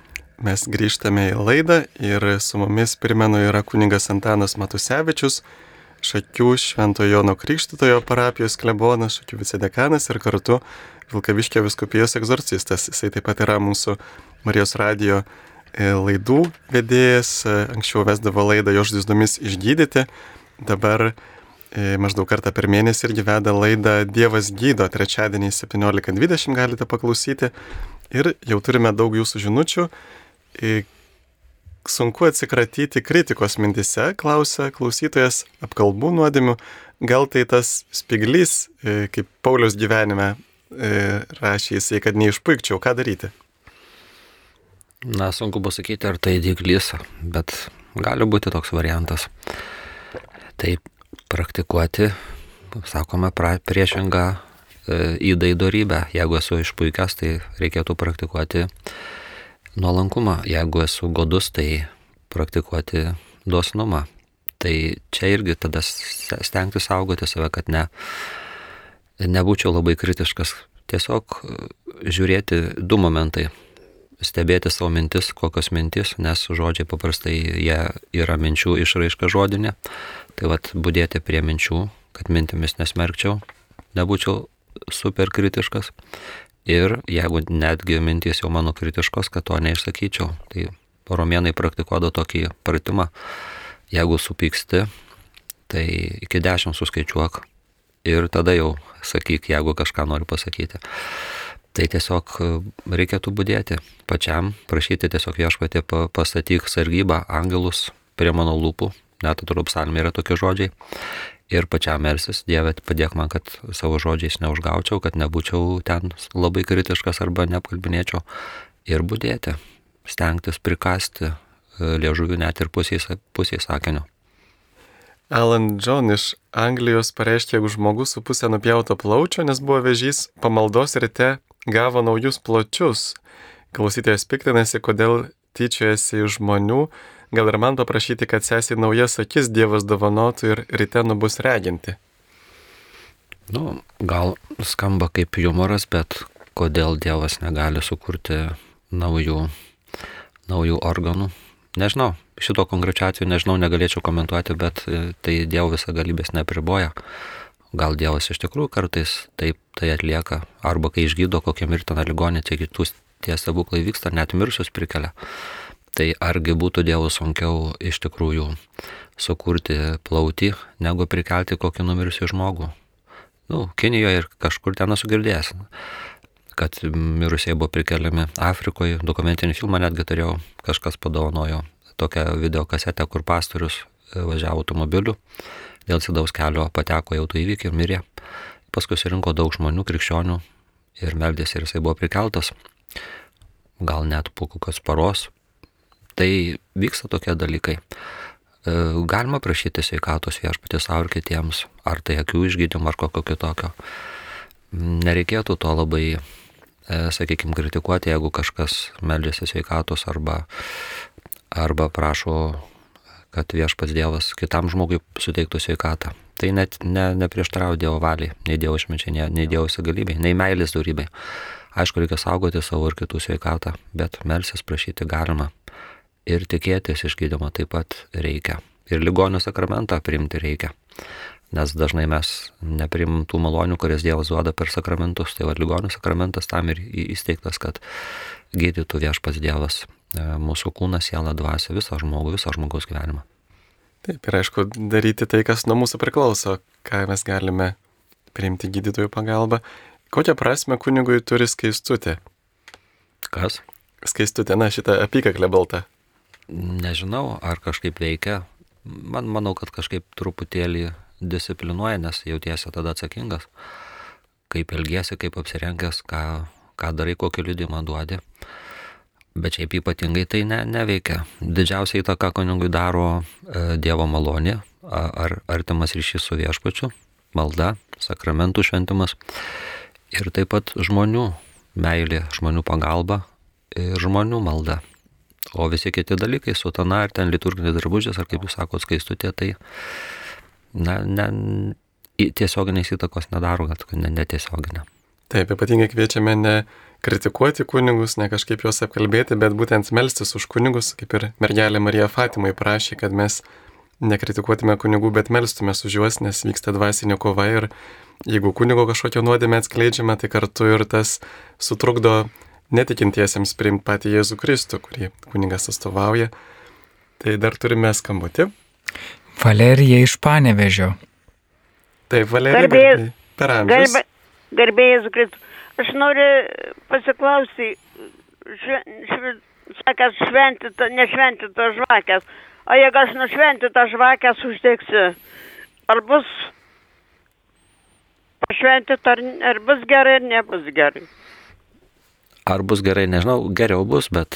A: mes grįžtame į laidą ir su mumis primenu yra kuningas Antanas Matusevičius, Šakių Šventojo Jono Krikštitojo parapijos klebonas, Šakių vicedekanas ir kartu Vilkaviškio viskupijos egzorcistas. Jisai taip pat yra mūsų Marijos radio e, laidų vedėjas, anksčiau vesdavo laidą jo žaizdomis išgydyti, dabar e, maždaug kartą per mėnesį irgi veda laidą Dievas gydo, trečiadienį 17.20 galite paklausyti. Ir jau turime daug jūsų žinučių. Sunku atsikratyti kritikos mintise, klausia klausytojas apkalbų nuodėmių. Gal tai tas spiglys, kaip Paulius gyvenime rašė jisai, kad neišpuikčiau, ką daryti?
B: Na, sunku pasakyti, ar tai dyglys, bet gali būti toks variantas. Tai praktikuoti, sakome, pra, priešingą e, įdai darybę. Jeigu esu išpuikęs, tai reikėtų praktikuoti nuolankumą. Jeigu esu godus, tai praktikuoti dosnumą. Tai čia irgi tada stengti saugoti save, kad ne, nebūčiau labai kritiškas. Tiesiog žiūrėti du momentai. Stebėti savo mintis, kokios mintis, nes žodžiai paprastai jie yra minčių išraiška žodinė. Tai vad būdėti prie minčių, kad mintimis nesmerkčiau, nebūčiau super kritiškas. Ir jeigu netgi mintys jau mano kritiškos, kad to neišsakyčiau. Tai romėnai praktikuodo tokį pratimą. Jeigu supyksti, tai iki dešimt suskaičiuok ir tada jau sakyk, jeigu kažką nori pasakyti. Tai tiesiog e, reikėtų būdėti pačiam, prašyti tiesiog viešpatė pastatyk sargybą angelus prie mano lūpų, net atrodo psalmė yra tokie žodžiai. Ir pačiam mersis, Dieve, padėk man, kad savo žodžiais neužgaučiau, kad nebūčiau ten labai kritiškas arba neapkalbinėčiau. Ir būdėti, stengtis prikasti e, liežuvių net ir pusiai, pusiai sakinio.
A: Alan John iš Anglijos pareiškė, jeigu žmogus su pusė nupjauto plaučio, nes buvo vežys, pamaldos ryte gavo naujus pločius. Klausytojas piktinasi, kodėl tyčiojasi iš žmonių, gal ir man paprašyti, kad sesiai naujas akis Dievas dovanotų ir ryte nubus reginti.
B: Nu, gal skamba kaip humoras, bet kodėl Dievas negali sukurti naujų, naujų organų? Nežinau, šito konkrečio atveju nežinau, negalėčiau komentuoti, bet e, tai Dievo visą galybės nepriboja. Gal Dievas iš tikrųjų kartais taip tai atlieka, arba kai išgydo kokią mirtiną ligonį, tai kitus tie stebuklai vyksta, net miršus prikelia. Tai argi būtų Dievui sunkiau iš tikrųjų sukurti plautį, negu prikelti kokį numirusių žmogų. Nu, Kinijoje ir kažkur ten esu girdėjęs kad mirusiai buvo prikeliami Afrikoje, dokumentinį filmą netgi turėjau, kažkas padovanojo tokią video kasetę, kur pastorius e, važiavo automobiliu, dėl sidaus kelio pateko į autoįvykį ir mirė. Paskui surinko daug žmonių, krikščionių ir meldėsi ir jisai buvo prikeltas, gal net po kokios paros. Tai vyksta tokie dalykai. E, galima prašyti sveikatos viešpatį savo ir kitiems, ar tai akių išgydymo, ar kokio kitokio. Nereikėtų to labai E, sakykime, kritikuoti, jeigu kažkas meldžiasi sveikatos arba, arba prašo, kad viešpats Dievas kitam žmogui suteiktų sveikatą. Tai net ne, neprieštarauja Dievo valiai, nei Dievo išminčiai, nei, nei Dievo įsigalybei, nei meilės darybei. Aišku, reikia saugoti savo ir kitų sveikatą, bet melsis prašyti galima. Ir tikėtis išgydymo taip pat reikia. Ir ligonio sakramentą priimti reikia nes dažnai mes neprimam tų malonių, kurias Dievas duoda per sakramentus. Tai vad ligonių sakramentas tam ir įsteigtas, kad gydytų viešpas Dievas e, mūsų kūną, sielą, dvasę, visą žmogų, visą žmogaus gyvenimą.
A: Taip, ir aišku, daryti tai, kas nuo mūsų priklauso, ką mes galime priimti gydytojų pagalbą. Kokią prasme kunigui turi skaistutė?
B: Kas?
A: Skaistutė, na, šitą apykaklę baltą.
B: Nežinau, ar kažkaip veikia. Man manau, kad kažkaip truputėlį disciplinuoja, nes jautiesi tada atsakingas, kaip elgiesi, kaip apsirengęs, ką, ką darai, kokį liudimą duodi. Bet šiaip ypatingai tai ne, neveikia. Didžiausia įtaka kunigui daro e, Dievo malonė, ar artimas ryšys su viešpačiu, malda, sakramentų šventimas ir taip pat žmonių meilė, žmonių pagalba ir žmonių malda. O visi kiti dalykai, sutana ar ten liturginis drabužis, ar kaip jūs sakote, skaistutė, tai na, ne, tiesioginės įtakos nedaro, kad ne, netiesioginė.
A: Taip, ypatingai kviečiame ne kritikuoti kunigus, ne kažkaip juos apkalbėti, bet būtent melstis už kunigus, kaip ir mergelė Marija Fatimai prašė, kad mes nekritikuotume kunigų, bet melstumės už juos, nes vyksta dvasinė kova ir jeigu kunigo kažkokią nuodėmę atskleidžiame, tai kartu ir tas sutrukdo netikintiesiems priimti patį Jėzų Kristų, kurį kunigas atstovauja. Tai dar turime skambutį.
C: Valerija iš Panevežio.
A: Taip, Valerija. Garbėjai, per amžius.
J: Garbėjai, Kristų. Aš noriu pasiklausyti, sakęs, šventito, nešventito žvakės. O jeigu aš nušventito žvakės uždegsiu, ar bus pašventit, ar, ar bus gerai, ar nebus gerai?
B: Ar bus gerai, nežinau, geriau bus, bet,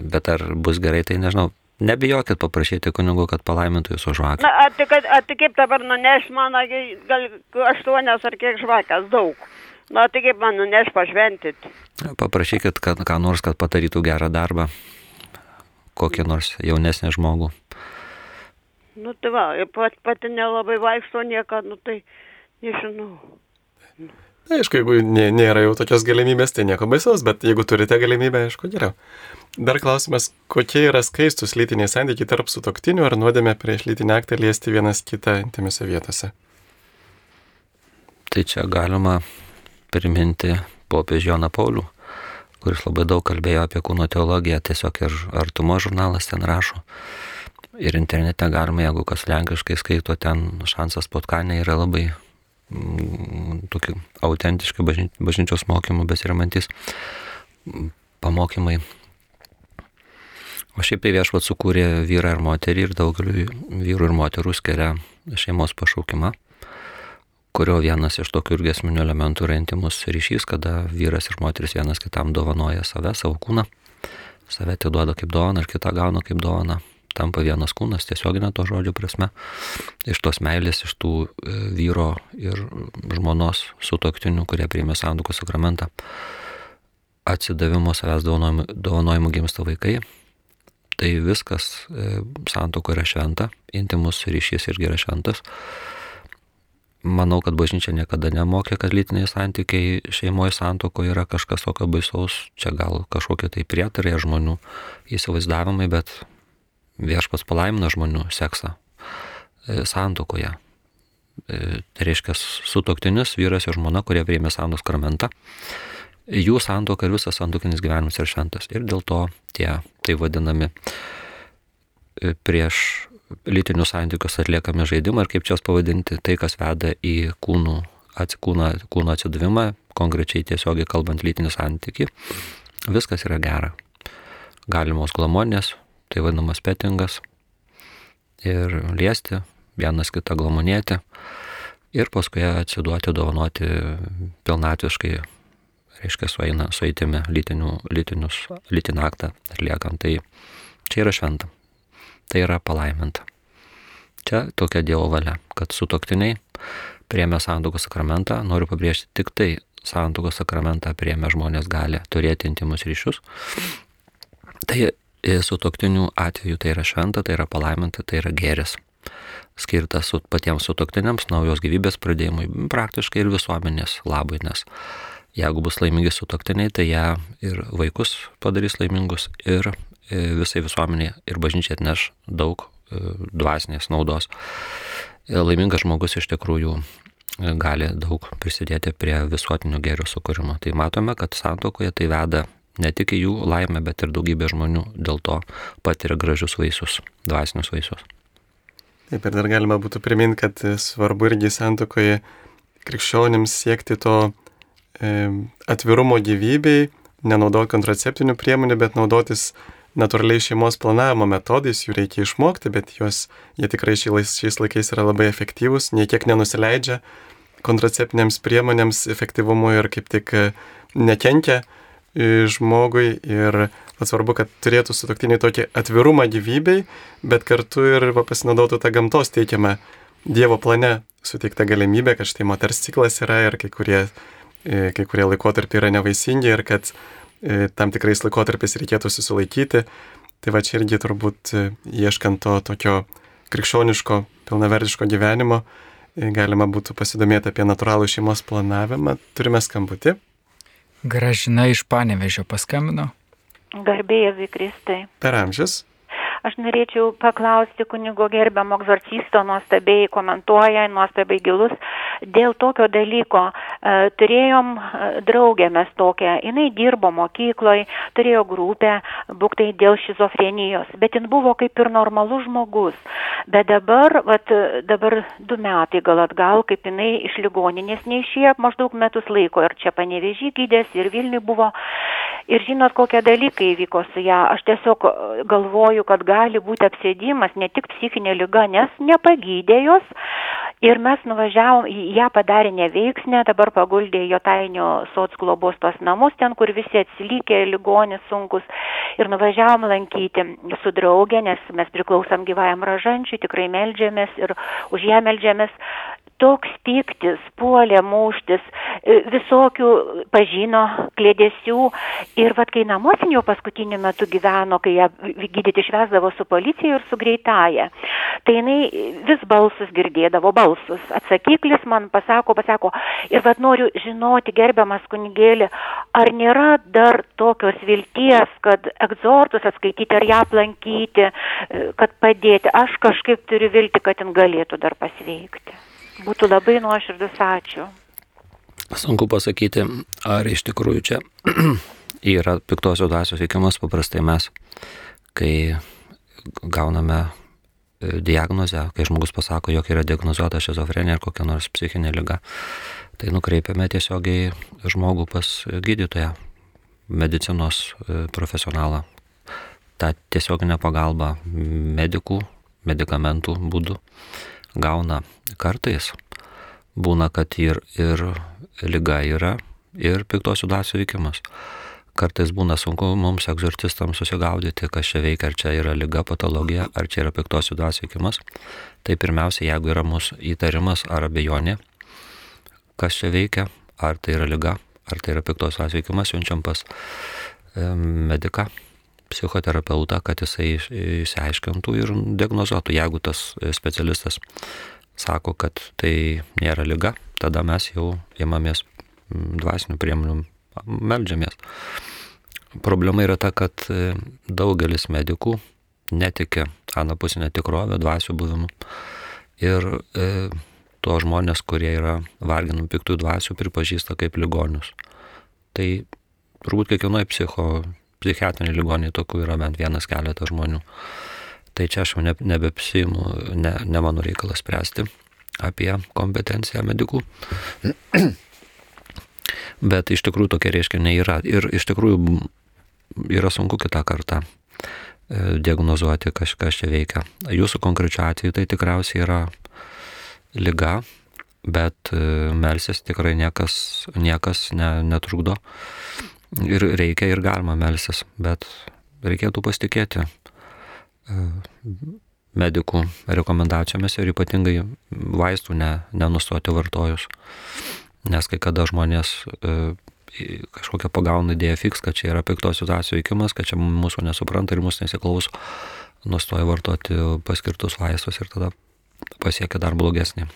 B: bet ar bus gerai, tai nežinau. Nebijokit paprašyti kunigų, kad palaimintų jūsų žvakę.
J: Na, tai tai kaip dabar nuneš man, gal aštuonias ar kiek žvakės, daug. Na, tai kaip man nuneš pašventit.
B: Paprašykit, kad ką nors, kad padarytų gerą darbą. Kokį nors jaunesnį žmogų.
J: Nu tai va, pat, pati nelabai vaikšto nieką, nu tai nežinau.
A: Na, aišku, jeigu nė, nėra jau tokios galimybės, tai nieko baisaus, bet jeigu turite galimybę, aišku, geriau. Dar klausimas, kokie yra skaistus lytiniai santykiai tarp sutoktinių ar nuodėmė prieš lytinį aktą liesti vienas kitą intimiose vietose?
B: Tai čia galima priminti popiežių Joną Paulių, kuris labai daug kalbėjo apie kūno teologiją, tiesiog ir artumo žurnalas ten rašo. Ir internete galima, jeigu kas lenkiškai skaito, ten šansas potkanė yra labai mm, tokie autentiški bažny, bažnyčios mokymų besiramantis pamokymai. O šiaip tai viešvat sukūrė vyrą ir moterį ir daugeliu vyrų ir moterų skiria šeimos pašaukimą, kurio vienas iš tokių irgi esminių elementų yra intimus ryšys, kada vyras ir moteris vienas kitam dovanoja save, savo kūną, save atiduoda kaip dovaną ir kitą gauna kaip dovaną tampa vienas kūnas, tiesioginė to žodžio prasme, iš tos meilės, iš tų e, vyro ir žmonos sutoktinių, kurie priėmė sandukų sakramentą, atsidavimo savęs dovanojimų, gimsta vaikai. Tai viskas e, santoko yra šventa, intimus ryšys irgi yra šventas. Manau, kad bažnyčia niekada nemokė, kad lytiniai santykiai šeimoje santoko yra kažkas tokio baisaus, čia gal kažkokie tai prietarai žmonių įsivaizdavimai, bet viešpas palaimina žmonių seksą e, santokoje. E, tai reiškia sutoktinius vyras ir žmona, kurie priėmė santos kramentą. Jų santoka ir visas santokinis gyvenimas yra šventas. Ir dėl to tie, tai vadinami, e, prieš lytinius santykius atliekami žaidimai ir kaip čia pavadinti, tai kas veda į kūnų, atsikūną, kūno atsidavimą, konkrečiai tiesiogiai kalbant lytinį santykį, viskas yra gera. Galimos glamonės, tai vadinamas petingas, ir liesti, vienas kitą glamonėti ir paskui atsiduoti, dovanoti pilnatviškai, reiškia, sueina, sueitimi lytinių, lytinius, lytinį aktą atliekant. Tai čia yra šventa, tai yra palaiminta. Čia tokia Dievo valia, kad sutoktiniai priemė santokos sakramentą, noriu pabrėžti, tik tai santokos sakramentą priemė žmonės gali turėti intimus ryšius. Tai su toktinių atveju tai yra šventa, tai yra palaiminta, tai yra geris. Skirtas su patiems sutoktiniams naujos gyvybės pradėjimui, praktiškai ir visuomenės labai, nes jeigu bus laimingi sutoktiniai, tai ją ir vaikus padarys laimingus ir e, visai visuomenė ir bažnyčia atneš daug e, dvasinės naudos. E, laimingas žmogus iš tikrųjų gali daug prisidėti prie visuotinio gėrio sukūrimo. Tai matome, kad santokoje tai veda ne tik jų laimę, bet ir daugybė žmonių dėl to patiria gražius vaisius, dvasinius vaisius.
A: Taip ir dar galima būtų priminti, kad svarbu irgi santokoje krikščionims siekti to e, atvirumo gyvybei, nenaudoti kontraceptinių priemonių, bet naudotis natūraliai šeimos planavimo metodais, jų reikia išmokti, bet juos, jie tikrai šiais laikais yra labai efektyvūs, niekiek nenusileidžia kontraceptinėms priemonėms efektyvumui ir kaip tik e, nekenkia žmogui ir svarbu, kad turėtų sutoktiniai tokį atvirumą gyvybei, bet kartu ir pasinaudotų tą gamtos teikiamą Dievo plane suteiktą galimybę, kad štai moters ciklas yra ir kai kurie, e, kai kurie laikotarpiai yra nevaisingi ir kad e, tam tikrais laikotarpiais reikėtų susilaikyti. Tai va čia irgi turbūt e, ieškant to tokio krikščioniško, pilnavertiško gyvenimo, galima būtų pasidomėti apie natūralų šeimos planavimą. Turime skambutį.
C: Gražina iš Panevežio paskambino.
K: Garbėjai Vikristai.
A: Per amžius.
K: Aš norėčiau paklausti kunigo gerbiamo egzorcisto, nuostabiai komentuoja, nuostabiai gilus, dėl tokio dalyko. E, turėjom e, draugę mes tokią, jinai dirbo mokykloje, turėjo grupę, būktai dėl šizofrenijos, bet jin buvo kaip ir normalus žmogus. Bet dabar, vat, dabar du metai gal atgal, kaip jinai iš ligoninės neišėjo maždaug metus laiko ir čia panevežį gydės ir Vilniui buvo. Ir žinot, kokie dalykai įvyko su ją. Aš tiesiog galvoju, kad gali būti apsėdimas, ne tik psichinė lyga, nes nepagydė jos. Ir mes nuvažiavom, ją padarė neveiksnę, dabar paguldė jo tainio soc globos tos namus, ten, kur visi atsilikė, ligonis sunkus. Ir nuvažiavom lankyti su draugė, nes mes priklausom gyvajam ražančiui, tikrai melžiamės ir už ją melžiamės toks piktis, puolė muštis, e, visokių pažino klėdėsių. Ir vad kai namuose jau paskutiniu metu gyveno, kai ją gydyti išvesdavo su policija ir su greitaja, tai jinai vis balsus girdėdavo, balsus. Atsakiklis man pasako, pasako. Ir vad noriu žinoti, gerbiamas kunigėlė, ar nėra dar tokios vilties, kad egzortus atskaityti ar ją aplankyti, e, kad padėti. Aš kažkaip turiu vilti, kad jin galėtų dar pasveikti. Būtų labai nuoširdus ačiū.
B: Sunku pasakyti, ar iš tikrųjų čia yra piktosios dvasios veikimas. Paprastai mes, kai gauname e, diagnozę, kai žmogus pasako, jog yra diagnozuota šizofrenija ar kokia nors psichinė lyga, tai nukreipiame tiesiogiai žmogų pas gydytoją, medicinos e, profesionalą. Ta tiesioginė pagalba medikų, medikamentų būdu gauna kartais. Būna, kad ir, ir lyga yra, ir piktosių dvasių veikimas. Kartais būna sunku mums, egzorcistams, susigaudyti, kas čia veikia, ar čia yra lyga, patologija, ar čia yra piktosių dvasių veikimas. Tai pirmiausia, jeigu yra mūsų įtarimas ar abejonė, kas čia veikia, ar tai yra lyga, ar tai yra piktosios dvasių veikimas, siunčiam pas mediką, psichoterapeutą, kad jisai išsiaiškintų ir diagnozuotų. Jeigu tas specialistas sako, kad tai nėra lyga, tada mes jau įmamės dvasinių priemonių, melžiamės. Problema yra ta, kad e, daugelis medikų netikė anapusinę tikrovę, dvasių buvimu. Ir e, to žmonės, kurie yra varginami piktų dvasių, pripažįsta kaip ligonius. Tai turbūt kiekvienoje psicho, psichiatrinėje ligoninėje tokių yra bent vienas keletas žmonių. Tai čia aš jau ne, nebepsimu, ne, ne mano reikalas spręsti apie kompetenciją medikų. Bet iš tikrųjų tokie reiškiniai yra. Ir iš tikrųjų yra sunku kitą kartą e, diagnozuoti, kas, kas čia veikia. Jūsų konkrečiu atveju tai tikriausiai yra lyga, bet e, melsis tikrai niekas, niekas ne, netrukdo. Ir reikia ir galima melsis, bet reikėtų pasitikėti medikų rekomendacijomis ir ypatingai vaistų ne, nenustoti vartojus. Nes kai kada žmonės e, kažkokią pagauna idėją fiks, kad čia yra piktos situacijos veikimas, kad čia mūsų nesupranta ir mūsų nesiklauso, nustoja vartoti paskirtus vaistus ir tada pasiekia dar blogesnį,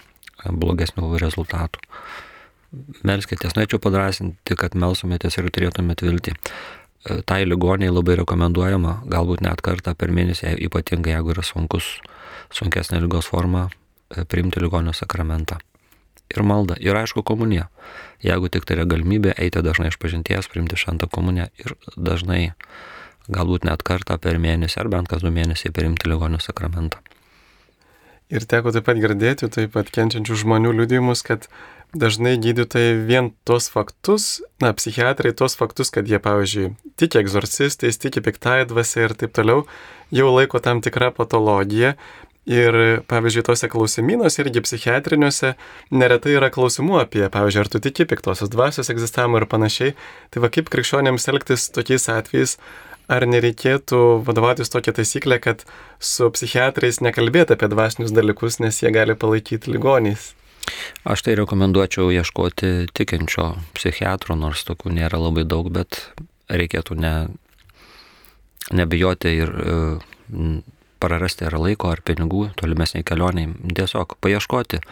B: blogesnių rezultatų. Melskitės, norėčiau padrasinti, kad melsumėtės ir turėtumėte viltį tai ligoniai labai rekomenduojama, galbūt net kartą per mėnesį, ypatingai jeigu yra sunkus, sunkesnė lygos forma, e, priimti ligonio sakramentą. Ir malda, ir aišku komunija. Jeigu tik tai yra galimybė, eiti dažnai iš pažinties, priimti šventą komuniją ir dažnai, galbūt net kartą per mėnesį ar bent kas du mėnesiai priimti ligonio sakramentą.
A: Ir teko taip pat girdėti, taip pat kenčiančių žmonių liudijimus, kad dažnai gydytojai vien tos faktus, na, psichiatrai tos faktus, kad jie, pavyzdžiui, tiki egzorcistais, tiki piktąją dvasę ir taip toliau, jau laiko tam tikrą patologiją. Ir, pavyzdžiui, tose klausimynuose irgi psichiatriniuose neretai yra klausimų apie, pavyzdžiui, ar tu tiki piktosios dvasios egzistavimą ir panašiai. Tai va kaip krikščionėms elgtis tokiais atvejais, ar nereikėtų vadovautis tokia taisyklė, kad su psichiatrais nekalbėti apie dvasinius dalykus, nes jie gali palaikyti ligoniais.
B: Aš tai rekomenduočiau ieškoti tikinčio psichiatro, nors tokių nėra labai daug, bet reikėtų ne, nebijoti ir e, prarasti ar laiko, ar pinigų tolimesniai kelioniai. Tiesiog paieškoti.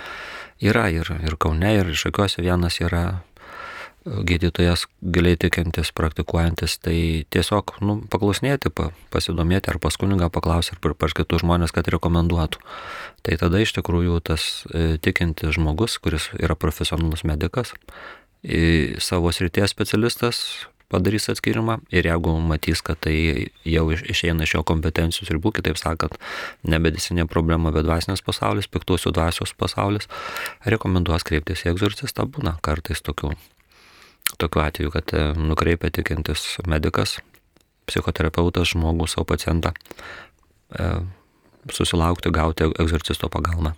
B: Yra ir, ir Kaune, ir Šakiuose vienas yra gydytojas giliai tikintis, praktikuojantis, tai tiesiog nu, paklausinėti, pa, pasidomėti ar pas kunigą paklausyti ar pas kitus žmonės, kad rekomenduotų. Tai tada iš tikrųjų tas e, tikintis žmogus, kuris yra profesionalus medikas, savo srities specialistas padarys atskirimą ir jeigu matys, kad tai jau išeina iš jo kompetencijos ribų, kitaip sakant, ne medicinė problema, bet dvasinės pasaulis, piktosių dvasios pasaulis, rekomenduos kreiptis į egzorcistą, būna kartais tokių tokiu atveju, kad e, nukreipia tikintis medikas, psichoterapeutas žmogų savo pacientą e, susilaukti, gauti egzorcisto pagalbą.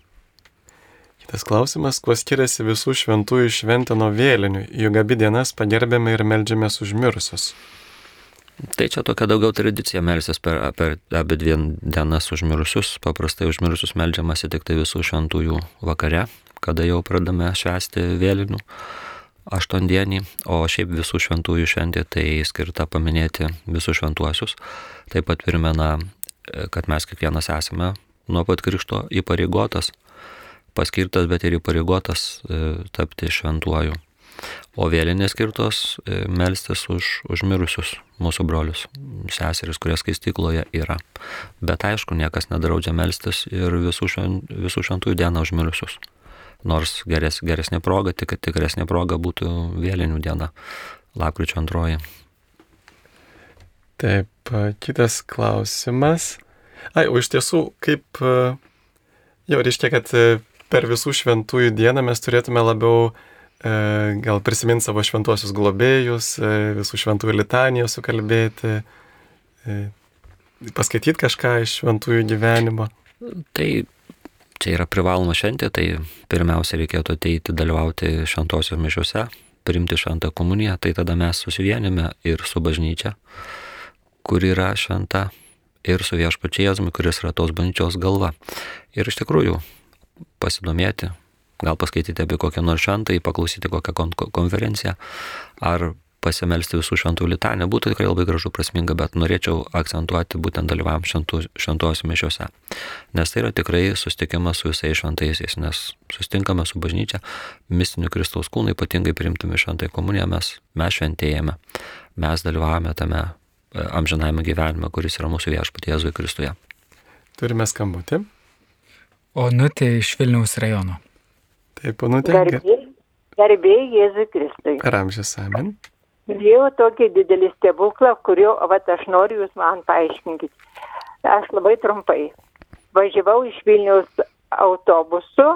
A: Kitas klausimas, kuo skiriasi visų šventųjų šventė nuo vėlinių, juk abi dienas pagerbėme ir melžiamės užmirusius.
B: Tai čia tokia daugiau tradicija melsis per, per abi dvi dienas užmirusius. Paprastai užmirusius melžiamasi tik tai visų šventųjų vakare, kada jau pradame švęsti vėlinių aštuondienį, o šiaip visų šventųjų šventė tai skirta paminėti visus šventuosius. Taip pat primena, e, kad mes kiekvienas esame nuo pat krikšto įpareigotas, paskirtas, bet ir įpareigotas e, tapti šventuoju. O vėlinės skirtos e, melstis už užmirusius mūsų brolius, seseris, kurie skaistykloje yra. Bet aišku, niekas nedraudžia melstis ir visų, švent, visų šventųjų dieną užmirusius nors geres, geresnė proga, tik tikresnė proga būtų vėlinių diena, lapkričio antroji.
A: Taip, kitas klausimas. Ai, o iš tiesų, kaip jau reiškia, kad per visų šventųjų dieną mes turėtume labiau e, gal prisiminti savo šventuosius globėjus, e, visų šventųjų litanijos sukalbėti, e, paskaityti kažką iš šventųjų gyvenimo.
B: Tai čia yra privaloma šventė, tai pirmiausia reikėtų ateiti dalyvauti šventosios mišiuose, priimti šventą komuniją, tai tada mes susivienime ir su bažnyčia, kur yra šventa, ir su viešpačiu Jėzumi, kuris yra tos bažnyčios galva. Ir iš tikrųjų pasidomėti, gal paskaityti apie kokią nors šventą, paklausyti kokią konferenciją, ar pasimelsti visų šventų litanę būtų tikrai labai gražu prasminga, bet norėčiau akcentuoti būtent šventų, šventos mišiuose. Nes tai yra tikrai susitikimas su visais šventaisiais, nes sustinkame su bažnyčia, mistiniu Kristaus kūnu, ypatingai priimtumi šventai komuniją, mes, mes šventėjame, mes dalyvavome tame e, amžinajame gyvenime, kuris yra mūsų viešpatie Jėzui Kristuje.
A: Turime skambutį.
C: Onutė iš Vilniaus rajono.
A: Taip, Onutė.
L: Garbė, Jėzui Kristui.
A: Per amžius amen.
L: Dievo tokį didelį stebuklą, kurio, vat aš noriu jūs man paaiškinkit. Aš labai trumpai. Važiavau iš Vilnius autobusu,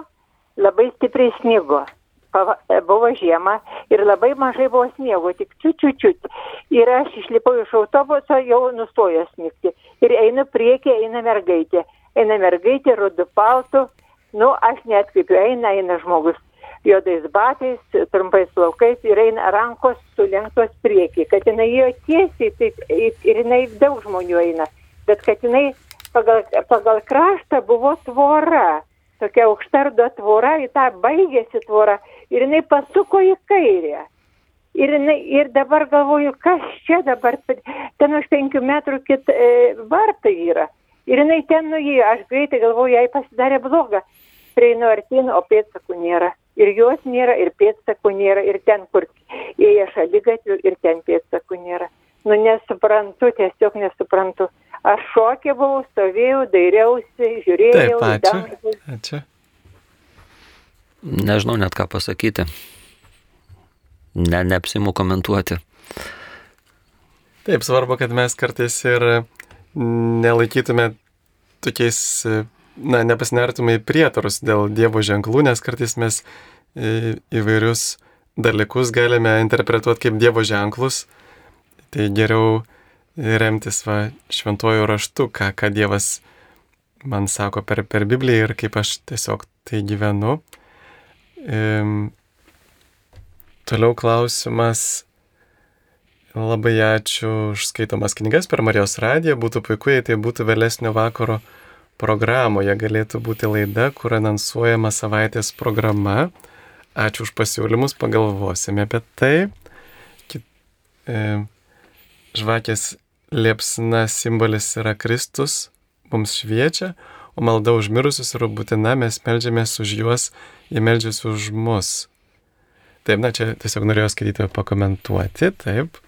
L: labai stipriai. Pava, buvo žiema ir labai mažai buvo sniego, tik čiučiučiut. Ir aš išlipau iš autobuso, jau nustojo snigti. Ir einu priekį, eina mergaitė. Eina mergaitė, rudu paltu. Nu, aš netkreipiu, eina, eina žmogus juodais batais, trumpais plaukais ir eina rankos sulenktos prieki, kad jinai jo tiesiai taip, ir jinai daug žmonių eina, bet kad jinai pagal, pagal kraštą buvo tvora, tokia aukštardo tvora, į tą baigėsi tvora ir jinai pasuko į kairę. Ir, jinai, ir dabar galvoju, kas čia dabar, ten už penkių metrų kit e, vartai yra. Ir jinai ten nuėjo, aš greitai galvoju, jai pasidarė bloga. Prieinu artin, o pėdsakų nėra ir jos nėra, ir pėdsakų nėra, ir ten, kur ėję šalygatvių, ir ten pėdsakų nėra. Nu nesuprantu, tiesiog nesuprantu. Aš šokė buvau, stovėjau, dairiausi, žiūrėjau.
A: Taip, ačiū. ačiū.
B: Nežinau net ką pasakyti. Ne, neapsimu komentuoti.
A: Taip, svarbu, kad mes kartais ir nelaikytume tokiais na, nepasinertume į prietarus dėl Dievo ženklų, nes kartais mes e, įvairius dalykus galime interpretuoti kaip Dievo ženklus. Tai geriau remtis va šventuoju raštu, ką, ką Dievas man sako per, per Bibliją ir kaip aš tiesiog tai gyvenu. Ehm, toliau klausimas. Labai ačiū už skaitomas knygas per Marijos radiją. Būtų puiku, jei tai būtų vėlesnio vakaro programoje galėtų būti laida, kur anonsuojama savaitės programa. Ačiū už pasiūlymus, pagalvosime apie tai. Kit, e, žvakės liepsna simbolis yra Kristus, mums šviečia, o malda už mirusius yra būtina, mes melžiamės už juos, jie melžiasi už mus. Taip, na čia tiesiog norėjau skaityti pakomentuoti, taip.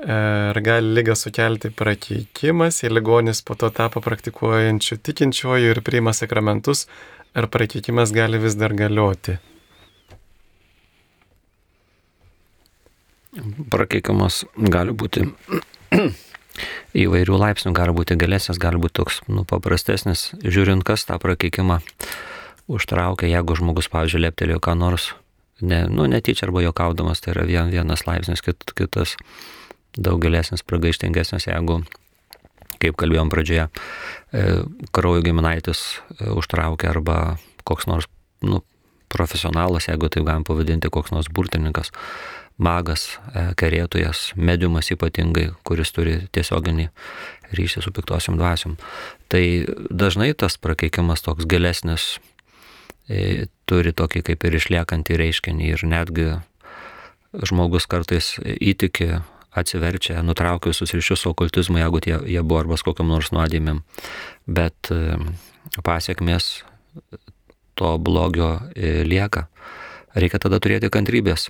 A: Ar gali lygą sukelti prakeikimas, jei ligonis po to tapo praktikuojančiu tikinčiuoju ir priima sakramentus, ar prakeikimas gali vis dar galioti?
B: Prakeikimas gali būti įvairių laipsnių, gali būti galesnis, gali būti toks nu, paprastesnis, žiūrint, kas tą prakeikimą užtraukia, jeigu žmogus, pavyzdžiui, leptelėjo ką nors, ne, nu, netyčia arba jokaudamas, tai yra vien, vienas laipsnis, kit, kitas daug gilesnis, pragaištingesnis, jeigu, kaip kalbėjom pradžioje, e, kraujo giminaitis e, užtraukia arba koks nors nu, profesionalas, jeigu taip galim pavadinti, koks nors burtininkas, magas, e, kerėtojas, mediumas ypatingai, kuris turi tiesioginį ryšį su piktosiam dvasiom. Tai dažnai tas prakeikimas toks gilesnis turi tokį kaip ir išliekantį reiškinį ir netgi žmogus kartais įtiki, atsiverčia, nutraukia visus ryšius su okultizmu, jeigu tie, jie buvo arba kokiam nors nuodėmėm. Bet e, pasiekmes to blogio e, lieka. Reikia tada turėti kantrybės,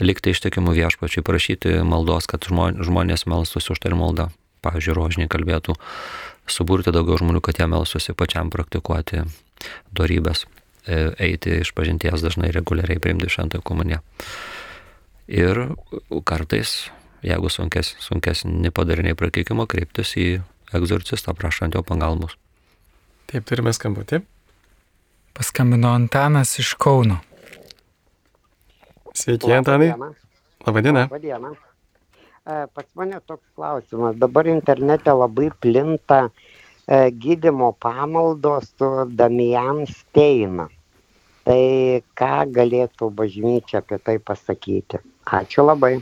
B: likti ištikimų viešpačiai, prašyti maldos, kad žmonės melstųsi už tai maldą. Pavyzdžiui, rožiniai kalbėtų, suburti daugiau žmonių, kad jie melstųsi pačiam praktikuoti darybės, e, eiti iš pažinties dažnai reguliariai priimti šventąją komuniją. Ir kartais, jeigu sunkes, sunkesni padariniai prakeikimo, kreiptis į egzorcistą, prašant jo pagalbos.
A: Taip, turime skambutį.
C: Paskambino Antanas iš Kauno.
A: Sveiki, Antanai. Labadiena.
M: Labadiena. E, pas mane toks klausimas. Dabar internete labai plinta e, gydimo pamaldos su Damian Steina. Tai ką galėtų bažnyčia apie tai pasakyti? Ačiū labai.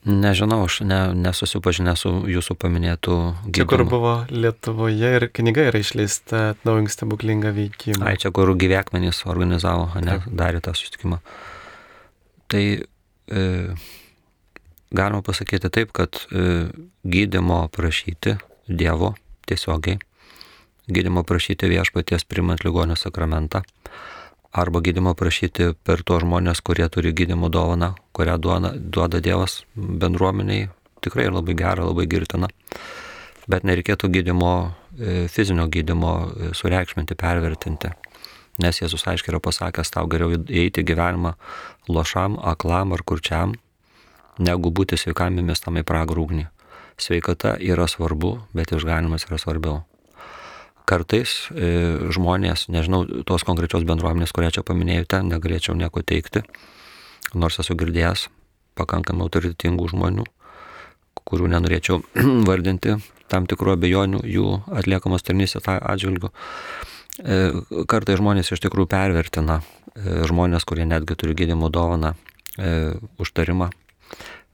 B: Nežinau, aš ne, nesusipažinęs su jūsų paminėtų gydymu.
A: Čia kur buvo Lietuvoje ir knyga yra išleista atnaujink stebuklingą veikimą.
B: Ai, čia kur gyvekmenys organizavo, ne, Taip. darė tą susitikimą. Tai e, galima pasakyti taip, kad e, gydimo prašyti Dievo tiesiogiai, gydimo prašyti viešpaties primant ligonio sakramentą arba gydimo prašyti per to žmonės, kurie turi gydimo dovaną, kurią duoda, duoda Dievas bendruomeniai, tikrai labai gera, labai girtina. Bet nereikėtų gydimo, e, fizinio gydimo e, sureikšminti, pervertinti. Nes Jėzus aiškiai yra pasakęs, tau geriau įeiti gyvenimą lošam, aklam ar kurčiam, negu būti sveikam įmestam į pragrūgnį. Sveikata yra svarbu, bet išganimas yra svarbiau kartais e, žmonės, nežinau, tos konkrečios bendruomenės, kurią čia paminėjote, negalėčiau nieko teikti, nors esu girdėjęs pakankamai autoritetingų žmonių, kurių nenorėčiau vardinti tam tikrų abejonių jų atliekamos tarnystės atžvilgių. E, kartai žmonės iš tikrųjų pervertina, e, žmonės, kurie netgi turi gydimo dovaną, užtarimą,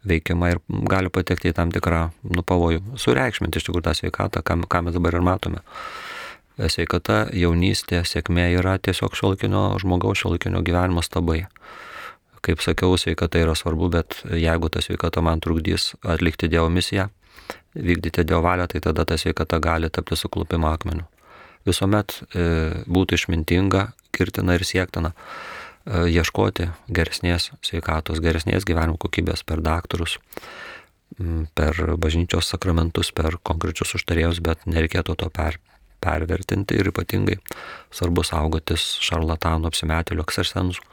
B: veikimą ir gali patekti į tam tikrą nu, pavojų, sureikšminti iš tikrųjų tą sveikatą, ką, ką mes dabar ir matome sveikata, jaunystė, sėkmė yra tiesiog šiolikinio žmogaus, šiolikinio gyvenimo stabai. Kaip sakiau, sveikata yra svarbu, bet jeigu ta sveikata man trukdys atlikti Dievo misiją, vykdyti Dievo valią, tai tada ta sveikata gali tapti suklupimo akmeniu. Visuomet e, būtų išmintinga, kirtina ir siektina e, ieškoti geresnės sveikatos, geresnės gyvenimo kokybės per daktarus, per bažnyčios sakramentus, per konkrečius užtarėjus, bet nereikėtų to per, pervertinti ir ypatingai svarbu saugotis šarlatanų, apsimetėlių, eksersensų,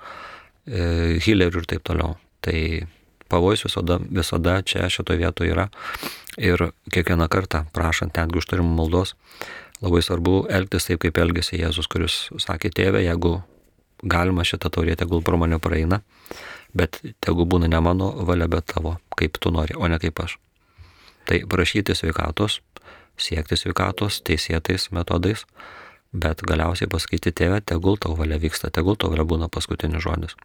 B: e, hilerių ir taip toliau. Tai pavojus visada, visada čia šitoje vietoje yra ir kiekvieną kartą prašant netgi užtarimų maldos, labai svarbu elgtis taip, kaip elgėsi Jėzus, kuris sakė, tėve, jeigu galima šitą taurė, tegul pro mane praeina, bet tegu būna ne mano valia, bet tavo, kaip tu nori, o ne kaip aš. Tai prašyti sveikatos, siekti sveikatos teisėtais metodais, bet galiausiai pasakyti tėvę, tegul tavo valia vyksta, tegul tavo valia būna paskutinis žodis.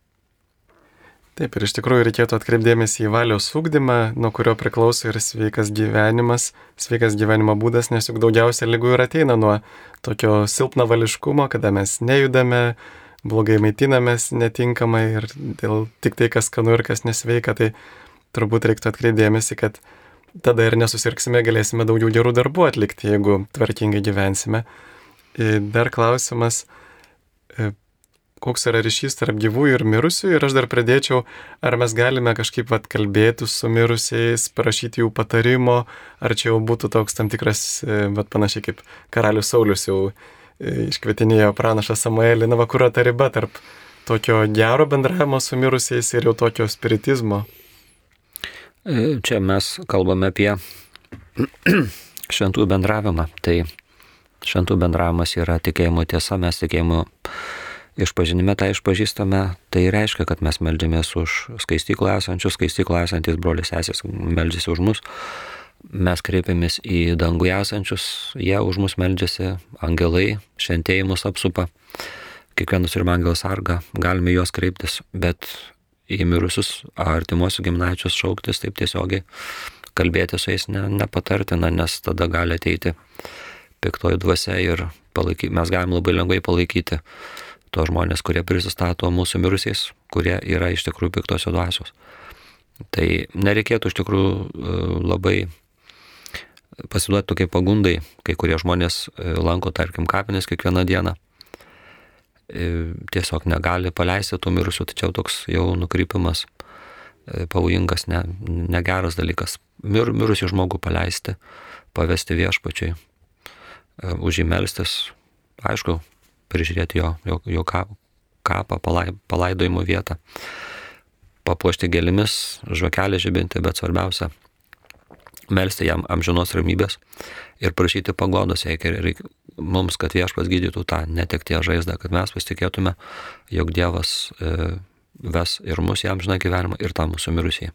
A: Taip, ir iš tikrųjų reikėtų atkreipdėmėsi į valios ūkdymą, nuo kurio priklauso ir sveikas gyvenimas, sveikas gyvenimo būdas, nes juk daugiausia lygų ir ateina nuo tokio silpno vališkumo, kada mes nejudame, blogai maitinamės netinkamai ir dėl tik tai, kas skanu ir kas nesveika, tai turbūt reiktų atkreipdėmėsi, kad tada ir nesusirksime, galėsime daugiau gerų darbų atlikti, jeigu tvarkingai gyvensime. Dar klausimas, e, koks yra ryšys tarp gyvųjų ir mirusių ir aš dar pradėčiau, ar mes galime kažkaip vat, kalbėti su mirusiais, prašyti jų patarimo, ar čia jau būtų toks tam tikras, e, vat, panašiai kaip karalius Saulis jau e, iškvietinėjo pranašą Samuelį, na, va, kur ta riba tarp tokio gero bendravimo su mirusiais ir jau tokio spiritizmo.
B: Čia mes kalbame apie šventų bendravimą. Tai šventų bendravimas yra tikėjimo tiesa, mes tikėjimo išpažinime tą išpažįstame, tai reiškia, kad mes melžiamės už skaistykloje esančius, skaistykloje esantis brolius sesės melžiasi už mus, mes kreipiamės į dangų esančius, jie už mus melžiasi, angelai, šventėjai mus apsupa, kiekvienas turime angelą sargą, galime juos kreiptis, bet į mirusius artimuosius gimnaičius šauktis taip tiesiogiai, kalbėti su jais ne, nepatartina, nes tada gali ateiti piktoji dvasia ir palaiky, mes galim labai lengvai palaikyti tos žmonės, kurie prisistato mūsų mirusiais, kurie yra iš tikrųjų piktosios dvasios. Tai nereikėtų iš tikrųjų e, labai pasiduoti tokiai pagundai, kai kurie žmonės e, lanko, tarkim, kapinės kiekvieną dieną. E, tiesiog negali paleisti tų mirusių, tačiau toks jau nukrypimas pavojingas, ne, negeras dalykas. Mir, mirusi žmogų paleisti, pavesti viešpačiai, už jį melstis, aišku, prižiūrėti jo, jo, jo kapą, palai, palaidojimo vietą papuošti gėlimis, žvakelį žibinti, bet svarbiausia melsti jam amžinos ramybės ir prašyti pagodos, reikia, reikia mums, kad viešpas gydytų tą netektie žaizdą, kad mes pasitikėtume, jog Dievas e, ves ir mus į amžiną gyvenimą, ir tą mūsų mirusiai.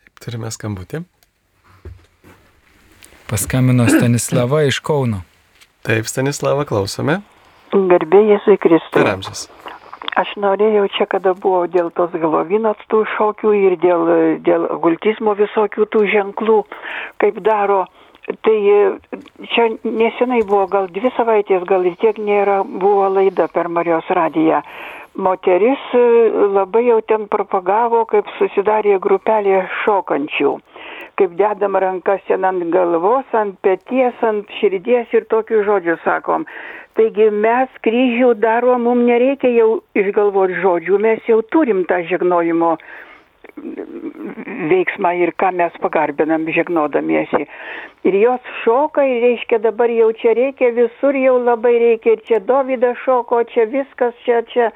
A: Taip, turime skambutį.
C: Paskambino Stanislava iš Kauno.
A: Taip, Stanislava, klausome.
N: Garbė Jėzui Kristui.
A: Per amžius.
N: Aš norėjau čia, kada buvo dėl tos galovinos tų šokių ir dėl, dėl gultizmo visokių tų ženklų, kaip daro. Tai čia nesenai buvo, gal dvi savaitės, gal ir tiek nėra, buvo laida per Marijos radiją. Moteris labai jau ten propagavo, kaip susidarė grupelė šokančių kaip dedam rankas ten ant galvos, ant peties, ant širdies ir tokius žodžius sakom. Taigi mes kryžių darom, mums nereikia jau išgalvoti žodžių, mes jau turim tą žegnojimo veiksmą ir ką mes pagarbinam žegnodamiesi. Ir jos šoka ir reiškia dabar jau čia reikia, visur jau labai reikia ir čia Dovydas šoko, čia viskas, čia, čia,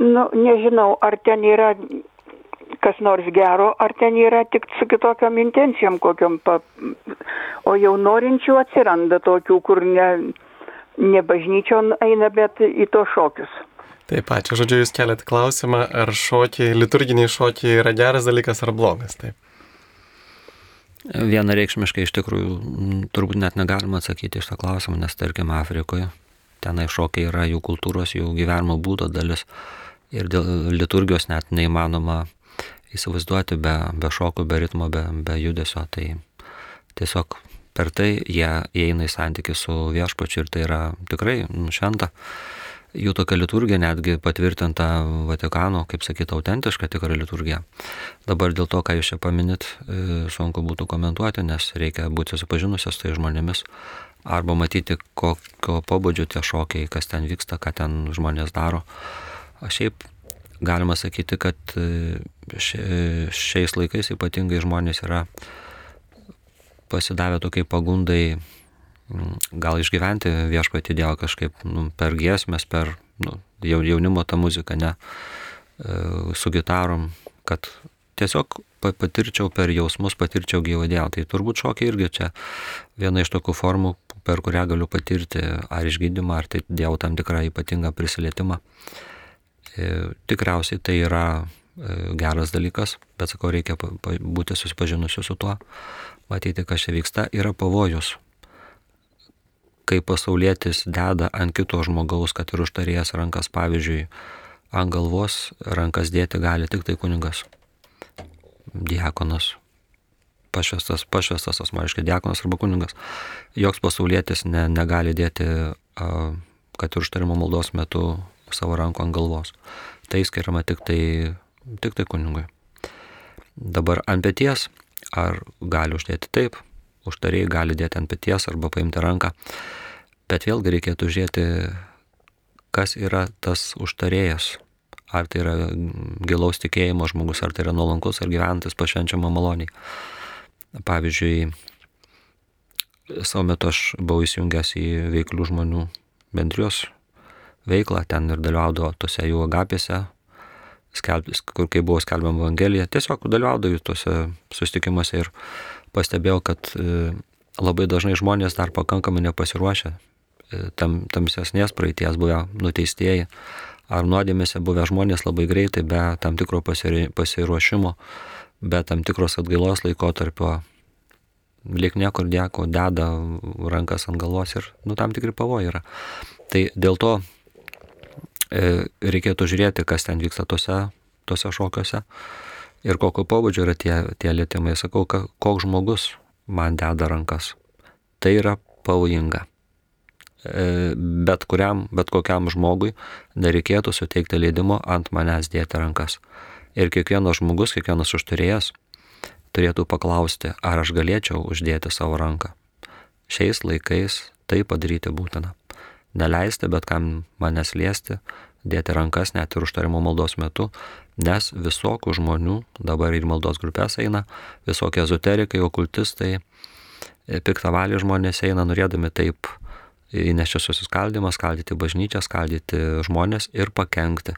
N: nu, nežinau, ar ten yra kas nors gero, ar ten yra tik su kitokiam intencijom kokiam, pa... o jau norinčių atsiranda tokių, kur ne ne bažnyčion eina, bet į tos šokius.
A: Taip, ačiū. Žodžiu, jūs keliat klausimą, ar šokiai, liturginiai šokiai yra geras dalykas ar blogas. Taip.
B: Vienareikšmiškai iš tikrųjų turbūt net negalima atsakyti iš tą klausimą, nes tarkim Afrikoje tenai šokiai yra jų kultūros, jų gyvenimo būdo dalis ir dėl liturgijos net neįmanoma įsivaizduoti be, be šokų, be ritmo, be, be judesio. Tai tiesiog per tai jie įeina į santykių su viešpačiu ir tai yra tikrai nu, šventa. Jų tokia liturgija netgi patvirtinta Vatikano, kaip sakyti, autentiška tikra liturgija. Dabar dėl to, ką jūs čia paminit, e, sunku būtų komentuoti, nes reikia būti susipažinusios tai žmonėmis arba matyti, kokio pobūdžio tie šokiai, kas ten vyksta, ką ten žmonės daro. O šiaip galima sakyti, kad e, šiais laikais ypatingai žmonės yra pasidavę tokiai pagundai mm, gal išgyventi viešpatį Dievą kažkaip nu, per giesmės, per nu, jaunimo tą muziką, ne, e, su gitarom, kad tiesiog patirčiau per jausmus, patirčiau gyvą Dievą. Tai turbūt šokiai irgi čia viena iš tokių formų, per kurią galiu patirti ar išgydymą, ar tai Dievo tam tikrą ypatingą prisilietimą. E, tikriausiai tai yra geras dalykas, bet sakau, reikia būti susipažinusiu su tuo matyti, kas čia vyksta, yra pavojus. Kai pasaulietis deda ant kito žmogaus, kad ir užtarėjęs rankas, pavyzdžiui, ant galvos rankas dėti gali tik tai kuningas, diakonas, pašvestas, pašvestas asmeniškai diakonas arba kuningas. Joks pasaulietis ne, negali dėti, kad ir užtarimo maldos metu savo ranko ant galvos. Tai skiriama tik tai, tik tai kuningui. Dabar ant pėties ar gali uždėti taip, užtarėjai gali dėti ant pėties arba paimti ranką. Bet vėlgi reikėtų žiūrėti, kas yra tas užtarėjas. Ar tai yra gilaus tikėjimo žmogus, ar tai yra nuolankus, ar gyventas pašvenčiama maloniai. Pavyzdžiui, savo metu aš buvau įsijungęs į veiklių žmonių bendrijos veiklą, ten ir dalyvaudavo tose jų agapėse, skelbtis, kur kai buvo skelbiama Evangelija, tiesiog dalyvaudavau tuose susitikimuose ir pastebėjau, kad e, labai dažnai žmonės dar pakankamai nepasiruošę e, tam, tamsesnės praeities buvę nuteistieji ar nuodėmėse buvę žmonės labai greitai be tam tikro pasiruošimo, be tam tikros atgailos laikotarpio, lik niekur dėko, deda rankas ant galvos ir nu, tam tikri pavojai yra. Tai dėl to reikėtų žiūrėti, kas ten vyksta tose, tose šokiuose ir kokio pobūdžio yra tie, tie lietimai. Sakau, koks žmogus man deda rankas. Tai yra pavojinga. e, bet kuriam, bet kokiam žmogui nereikėtų suteikti leidimo ant manęs dėti rankas. Ir kiekvienas žmogus, kiekvienas užturėjęs turėtų paklausti, ar aš galėčiau uždėti savo ranką. Šiais laikais tai padaryti būtina. Neleisti bet kam manęs liesti, dėti rankas net ir užtarimo maldos metu, nes visokių žmonių, dabar ir maldos grupės eina, visokie ezoterikai, okultistai, piktavaliai žmonės eina norėdami taip įnešti susiskaldimą, skaldyti bažnyčią, skaldyti žmonės ir pakengti,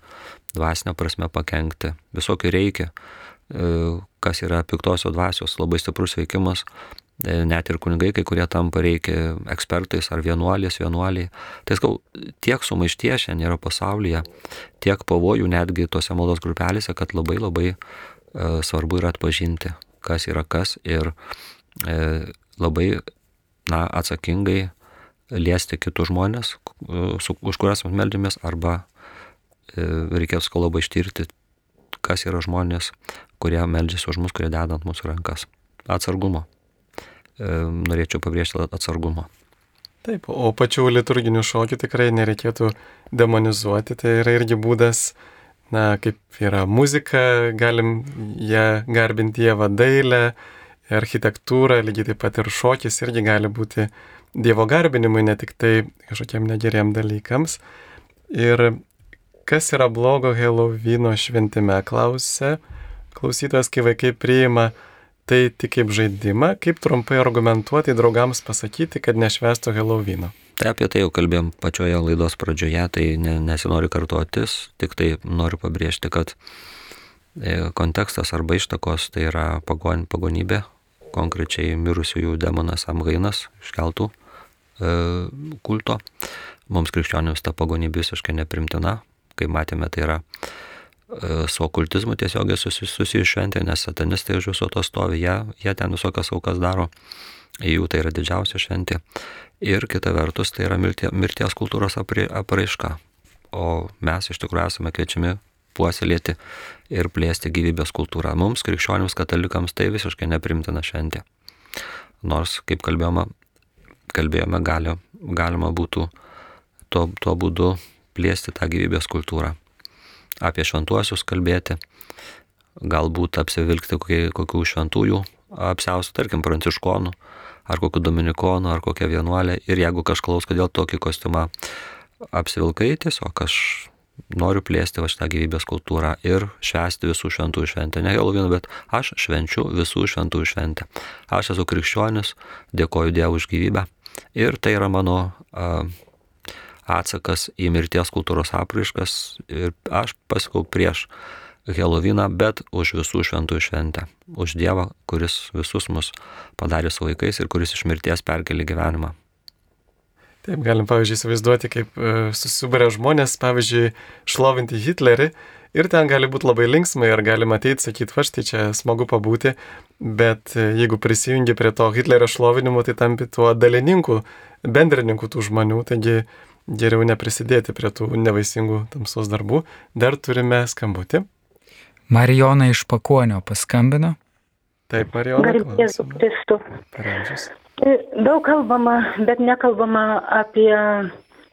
B: dvasinę prasme pakengti. Visokių reikia, e, kas yra piktosios dvasios labai stiprus veikimas, e, net ir kunigai, kai kurie tampa reikia ekspertais ar vienuolės, vienuoliai. Tai skau, tiek sumaišties šiandien yra pasaulyje, tiek pavojų netgi tose maldos grupelėse, kad labai labai e, svarbu yra atpažinti, kas yra kas ir labai na, atsakingai liesti kitus žmonės, su, už kurias mes meldžiamės, arba e, reikės kol labai ištirti, kas yra žmonės, kurie meldžiasi už mus, kurie deda ant mūsų rankas. Atsargumo. E, norėčiau pabrėžti atsargumo.
A: Taip, o pačių liturginių šokių tikrai nereikėtų demonizuoti, tai yra irgi būdas, na, kaip yra muzika, galim ją garbinti Dievą dailę, architektūrą, lygiai taip pat ir šokis irgi gali būti Dievo garbinimui, ne tik tai kažkokiem negeriem dalykams. Ir kas yra blogo Helovino šventime, klausė klausytojas, kai vaikai priima tai tik kaip žaidimą, kaip trumpai argumentuoti draugams pasakyti, kad nešvestų Helovino.
B: Tai apie tai jau kalbėjom pačioje laidos pradžioje, tai ne, nesinori kartuotis, tik tai noriu pabrėžti, kad e, kontekstas arba ištakos tai yra pagon, pagonybė, konkrečiai mirusiųjų demonas Amgainas iškeltų e, kulto. Mums krikščionims ta pagonybė visiškai neprimtina, kaip matėme, tai yra su okultizmu tiesiogiai susijusi šventė, nes satanistai už viso to stovi, jie, jie ten visokias aukas daro, jų tai yra didžiausia šventė. Ir kita vertus, tai yra mirties, kultūros apraiška. O mes iš tikrųjų esame kviečiami puoselėti ir plėsti gyvybės kultūrą. Mums, krikščionims katalikams, tai visiškai neprimtina šventė. Nors, kaip kalbėjome, kalbėjome gali, galima būtų tuo, tuo būdu plėsti tą gyvybės kultūrą. Apie šventuosius kalbėti, galbūt apsivilkti kokių šventųjų apsiausių, tarkim, pranciškonų, ar kokių dominikonų, ar kokią vienuolę. Ir jeigu kažklaus, kodėl tokį kostiumą apsivilkai, tiesiog aš noriu plėsti va šitą gyvybės kultūrą ir švęsti visų šventųjų šventę. Ne Helovino, bet aš švenčiu visų šventųjų šventę. Aš esu krikščionis, dėkoju Dievui už gyvybę ir tai yra mano a, atsakas į mirties kultūros apraiškas ir aš pasakau prieš Heloviną, bet už visų šventųjų šventę. Už Dievą, kuris visus mus padarė su vaikais ir kuris iš mirties perkelė gyvenimą.
A: Taip, galim, pavyzdžiui, įsivaizduoti, kaip e, susibūrė žmonės, pavyzdžiui, šlovinti Hitlerį ir ten gali būti labai linksmai ir galima ateiti, sakyti, va štai čia smagu pabūti, bet e, jeigu prisijungi prie to Hitlerio šlovinimo, tai tampi tuo dalininku, bendrininku tų žmonių, taigi geriau neprisidėti prie tų nevaisingų tamsos darbų. Dar turime skambutį.
C: Marijona iš Pakuonio paskambino.
A: Taip, Marijona.
O: Garbės Kristų. Daug kalbama, bet nekalbama apie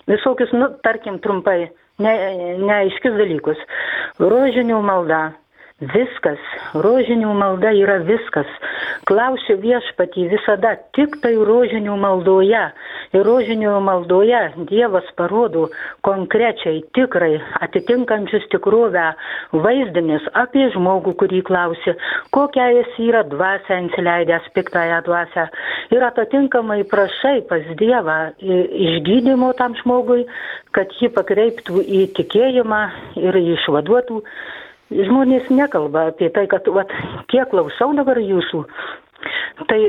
O: visokius, nu, tarkim, trumpai, ne, neaiškius dalykus. Rožinių malda, Viskas, rožinių malda yra viskas. Klausiu viešpatį visada tik tai rožinių maldoje. Ir rožinių maldoje Dievas parodo konkrečiai, tikrai, atitinkančius tikrovę vaizdinius apie žmogų, kurį klausi, kokia jis yra dvasia, įsileidęs piktąją dvasę. Ir atitinkamai prašai pas Dievą išgydymo tam žmogui, kad jį pakreiptų į tikėjimą ir išvaduotų žmonės nekalba apie tai, kad, vat, kiek klausau dabar jūsų, tai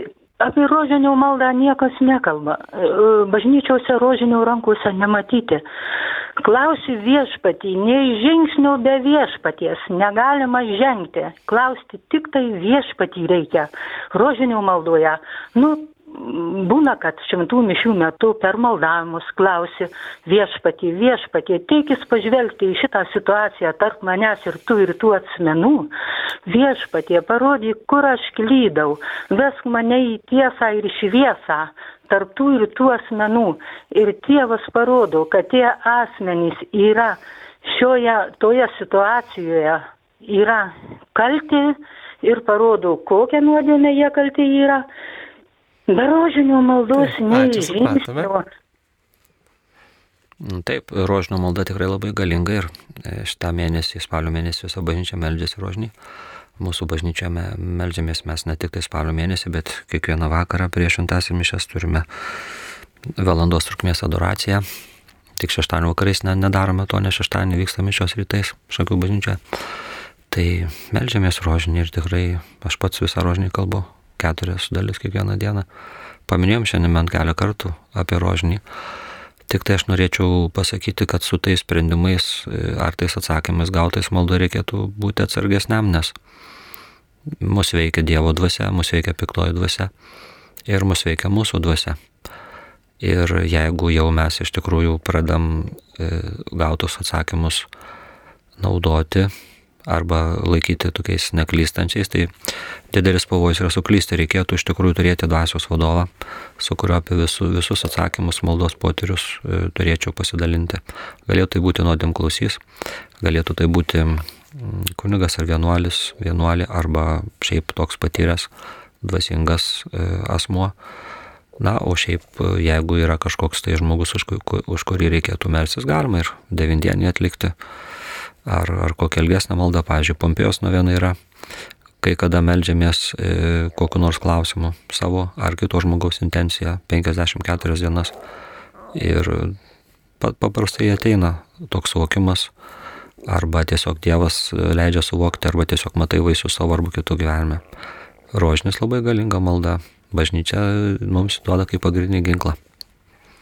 O: apie rožinių maldą niekas nekalba. E, bažnyčiose rožinių rankose nematyti. Klausi viešpatį, nei žingsnio be viešpaties negalima žengti. Klausti tik tai viešpatį reikia. Rožinių maldoje. Nu, būna, kad šventų mišių metu per maldavimus klausi viešpatį, viešpatį, teikis pažvelgti į šitą situaciją tarp manęs ir tų ir tų asmenų. Viešpatį, parodyk, kur aš klydau, vesk mane į tiesą ir šviesą, tarptų ir tų asmenų. Ir tėvas parodo, kad tie asmenys yra šioje, toje situacijoje, yra kalti ir parodo, kokią nuodėmę jie kalti yra. Be rožinio maldos nei žingsnio.
B: Nu, Taip, rožinio malda tikrai labai galinga ir e, šitą mėnesį, spalio mėnesį visą bažnyčią meldžiasi rožinį. Mūsų bažnyčioje meldžiamės mes ne tik tai spalio mėnesį, bet kiekvieną vakarą prieš šimtas ir mišęs turime valandos trukmės adoraciją. Tik šeštadienį vakariais ne, nedarome to, nes šeštadienį vyksta mišios rytais šakių bažnyčioje. Tai melžiamės rožinį ir tikrai aš pats visą rožinį kalbu, keturias dalis kiekvieną dieną. Paminėjom šiandien bent keletą kartų apie rožinį. Tik tai aš norėčiau pasakyti, kad su tais sprendimais ar tais atsakymais gautais maldo reikėtų būti atsargesniam, nes mus veikia Dievo dvasia, mus veikia piktoji dvasia ir mus veikia mūsų dvasia. Ir jeigu jau mes iš tikrųjų pradam e, gautus atsakymus naudoti arba laikyti tokiais neklystančiais, tai didelis pavojus yra suklysti. Reikėtų iš tikrųjų turėti dvasios vadovą, su kuriuo apie visu, visus atsakymus, maldos potyrius e, turėčiau pasidalinti. Galėtų tai būti nuodėm klausys, galėtų tai būti kunigas ar vienuolis, vienuolė arba šiaip toks patyręs dvasingas e, asmuo. Na, o šiaip, jeigu yra kažkoks tai žmogus, už, už kurį reikėtų melsis, galima ir devindienį atlikti. Ar, ar kokia ilgesnė malda, pavyzdžiui, Pompėjos novena yra, kai kada melžiamės e, kokiu nors klausimu savo ar kito žmogaus intenciją 54 dienas. Ir paprastai ateina toks suvokimas, arba tiesiog Dievas leidžia suvokti, arba tiesiog matai vaisių savo arba kitų gyvenime. Rožinis labai galinga malda. Bažnyčia mums duoda kaip pagrindinį ginklą.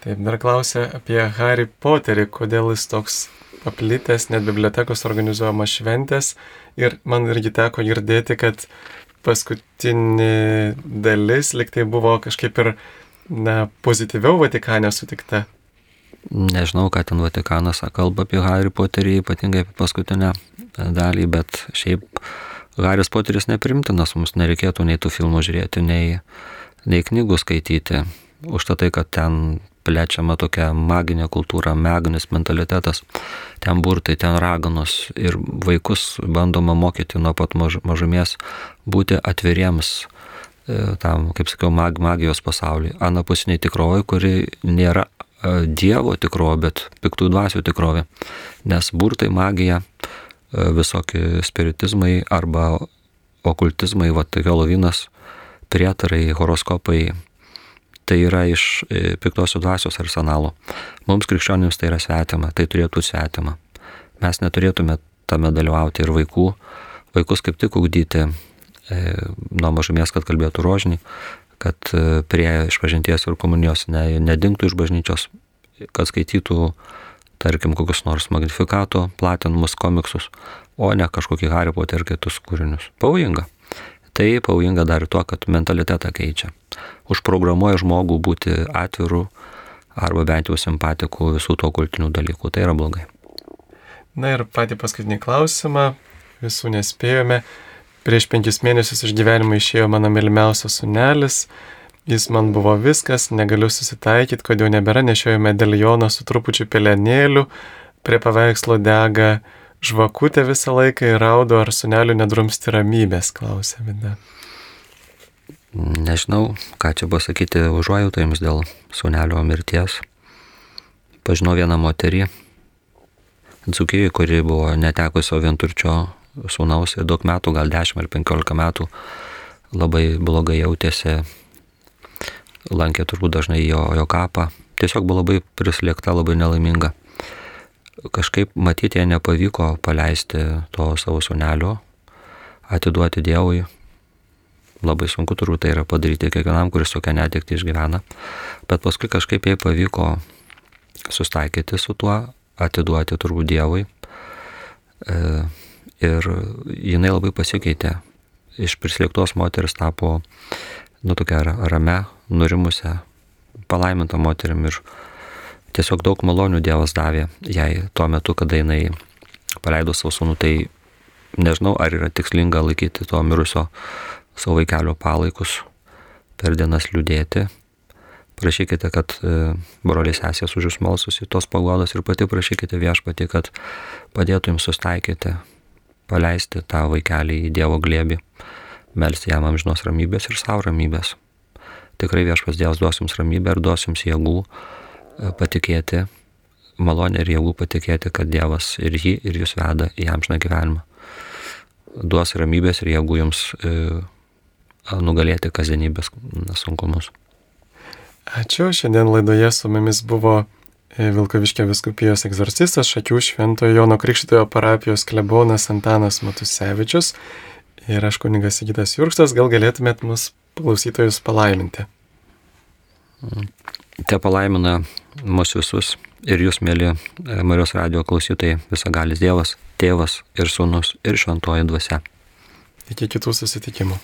A: Taip, dar klausė apie Harry Potterį, kodėl jis toks paplitęs, net bibliotekos organizuojamas šventės. Ir man irgi teko girdėti, kad paskutinė dalis liktai buvo kažkaip ir na, pozityviau Vatikane sutikta.
B: Nežinau, ką ten Vatikanas kalba apie Harry Potterį, ypatingai apie paskutinę dalį, bet šiaip Haris Poteris neprimtinas, mums nereikėtų nei tų filmų žiūrėti, nei, nei knygų skaityti. Užtat tai, kad ten plečiama tokia maginė kultūra, maginis mentalitetas, ten burtai, ten raganos ir vaikus bandoma mokyti nuo pat maž, mažumės būti atviriems e, tam, kaip sakiau, mag, magijos pasauliui, anapusiniai tikrovai, kuri nėra Dievo tikrovė, bet piktų dvasių tikrovė. Nes burtai, magija, visokie spiritizmai arba okultizmai, va, tai Helovinas, prietarai, horoskopai, tai yra iš piktosios dvasios arsenalo. Mums krikščionims tai yra svetima, tai turėtų svetima. Mes neturėtume tame dalyvauti ir vaikų, vaikus kaip tik ugdyti e, nuo mažumės, kad kalbėtų rožinį, kad e, prie išpažinties ir komunijos ne, nedingtų iš bažnyčios, kad skaitytų, tarkim, kokius nors magnifikato platinamus komiksus, o ne kažkokį Harry Potter ir kitus kūrinius. Pavojinga. Tai pavojinga dar ir tuo, kad mentalitetą keičia. Užprogramuoja žmogų būti atviru arba bent jau simpatiku visų to kultinių dalykų. Tai yra blogai.
A: Na ir patį paskutinį klausimą, visų nespėjome. Prieš penkis mėnesius iš gyvenimo išėjo mano mylimiausias sunelis. Jis man buvo viskas, negaliu susitaikyti, jau nebėra nešiojo medalioną su trupučiu pelenėliu, prie paveikslo dega žvakutė visą laiką ir raudo, ar suneliu nedrumsti ramybės, klausė Vida.
B: Nežinau, ką čia pasakyti užuojautą jums dėl sunelio mirties. Pažinau vieną moterį, Dzukijai, kuri buvo netekusio vienturčio sūnaus ir daug metų, gal 10 ar 15 metų, labai blogai jautėsi, lankė turbūt dažnai jo, jo kapą, tiesiog buvo labai prislėgta, labai nelaiminga. Kažkaip matyti nepavyko paleisti to savo sunelio, atiduoti Dievui. Labai sunku turbūt tai yra padaryti kiekvienam, kuris tokią netikti išgyvena. Bet paskui kažkaip jai pavyko sustaikyti su tuo, atiduoti turbūt Dievui. E, ir jinai labai pasikeitė. Iš prislėgtos moteris tapo, nu, tokia rame, nurimusią, palaimintą moterim ir tiesiog daug malonių Dievas davė jai tuo metu, kada jinai paleido savo sūnų, tai nežinau, ar yra tikslinga laikyti to mirusio savo vaikelio palaikus, per dienas liūdėti, prašykite, kad e, broliai sesės už jūs malsus į tos pagodos ir pati prašykite viešpatį, kad padėtų jums sustaikyti, paleisti tą vaikelį į Dievo glėbį, melsti jam amžinos ramybės ir savo ramybės. Tikrai viešpas Dievas duos jums ramybę ir duos jums jėgų e, patikėti, malonę ir jėgų patikėti, kad Dievas ir jį, ir jūs veda į amžiną gyvenimą. Duos ramybės ir jėgų jums e, nugalėti kasdienybės sunkumus.
A: Ačiū. Šiandien laidoje su mumis buvo e, Vilkaviškio viskupijos egzorcistas Šakių Šventojo Jono Krikščitojo parapijos klebonas Antanas Matusevičius ir aš kunigas Sigitas Jurkstas. Gal galėtumėt mus klausytojus palaiminti?
B: Te palaimina mus visus ir jūs, mėly e, Marijos radio klausytojai, visagalis Dievas, Tėvas ir Sūnus ir Šventoji Dvasia.
A: Iki kitų susitikimų.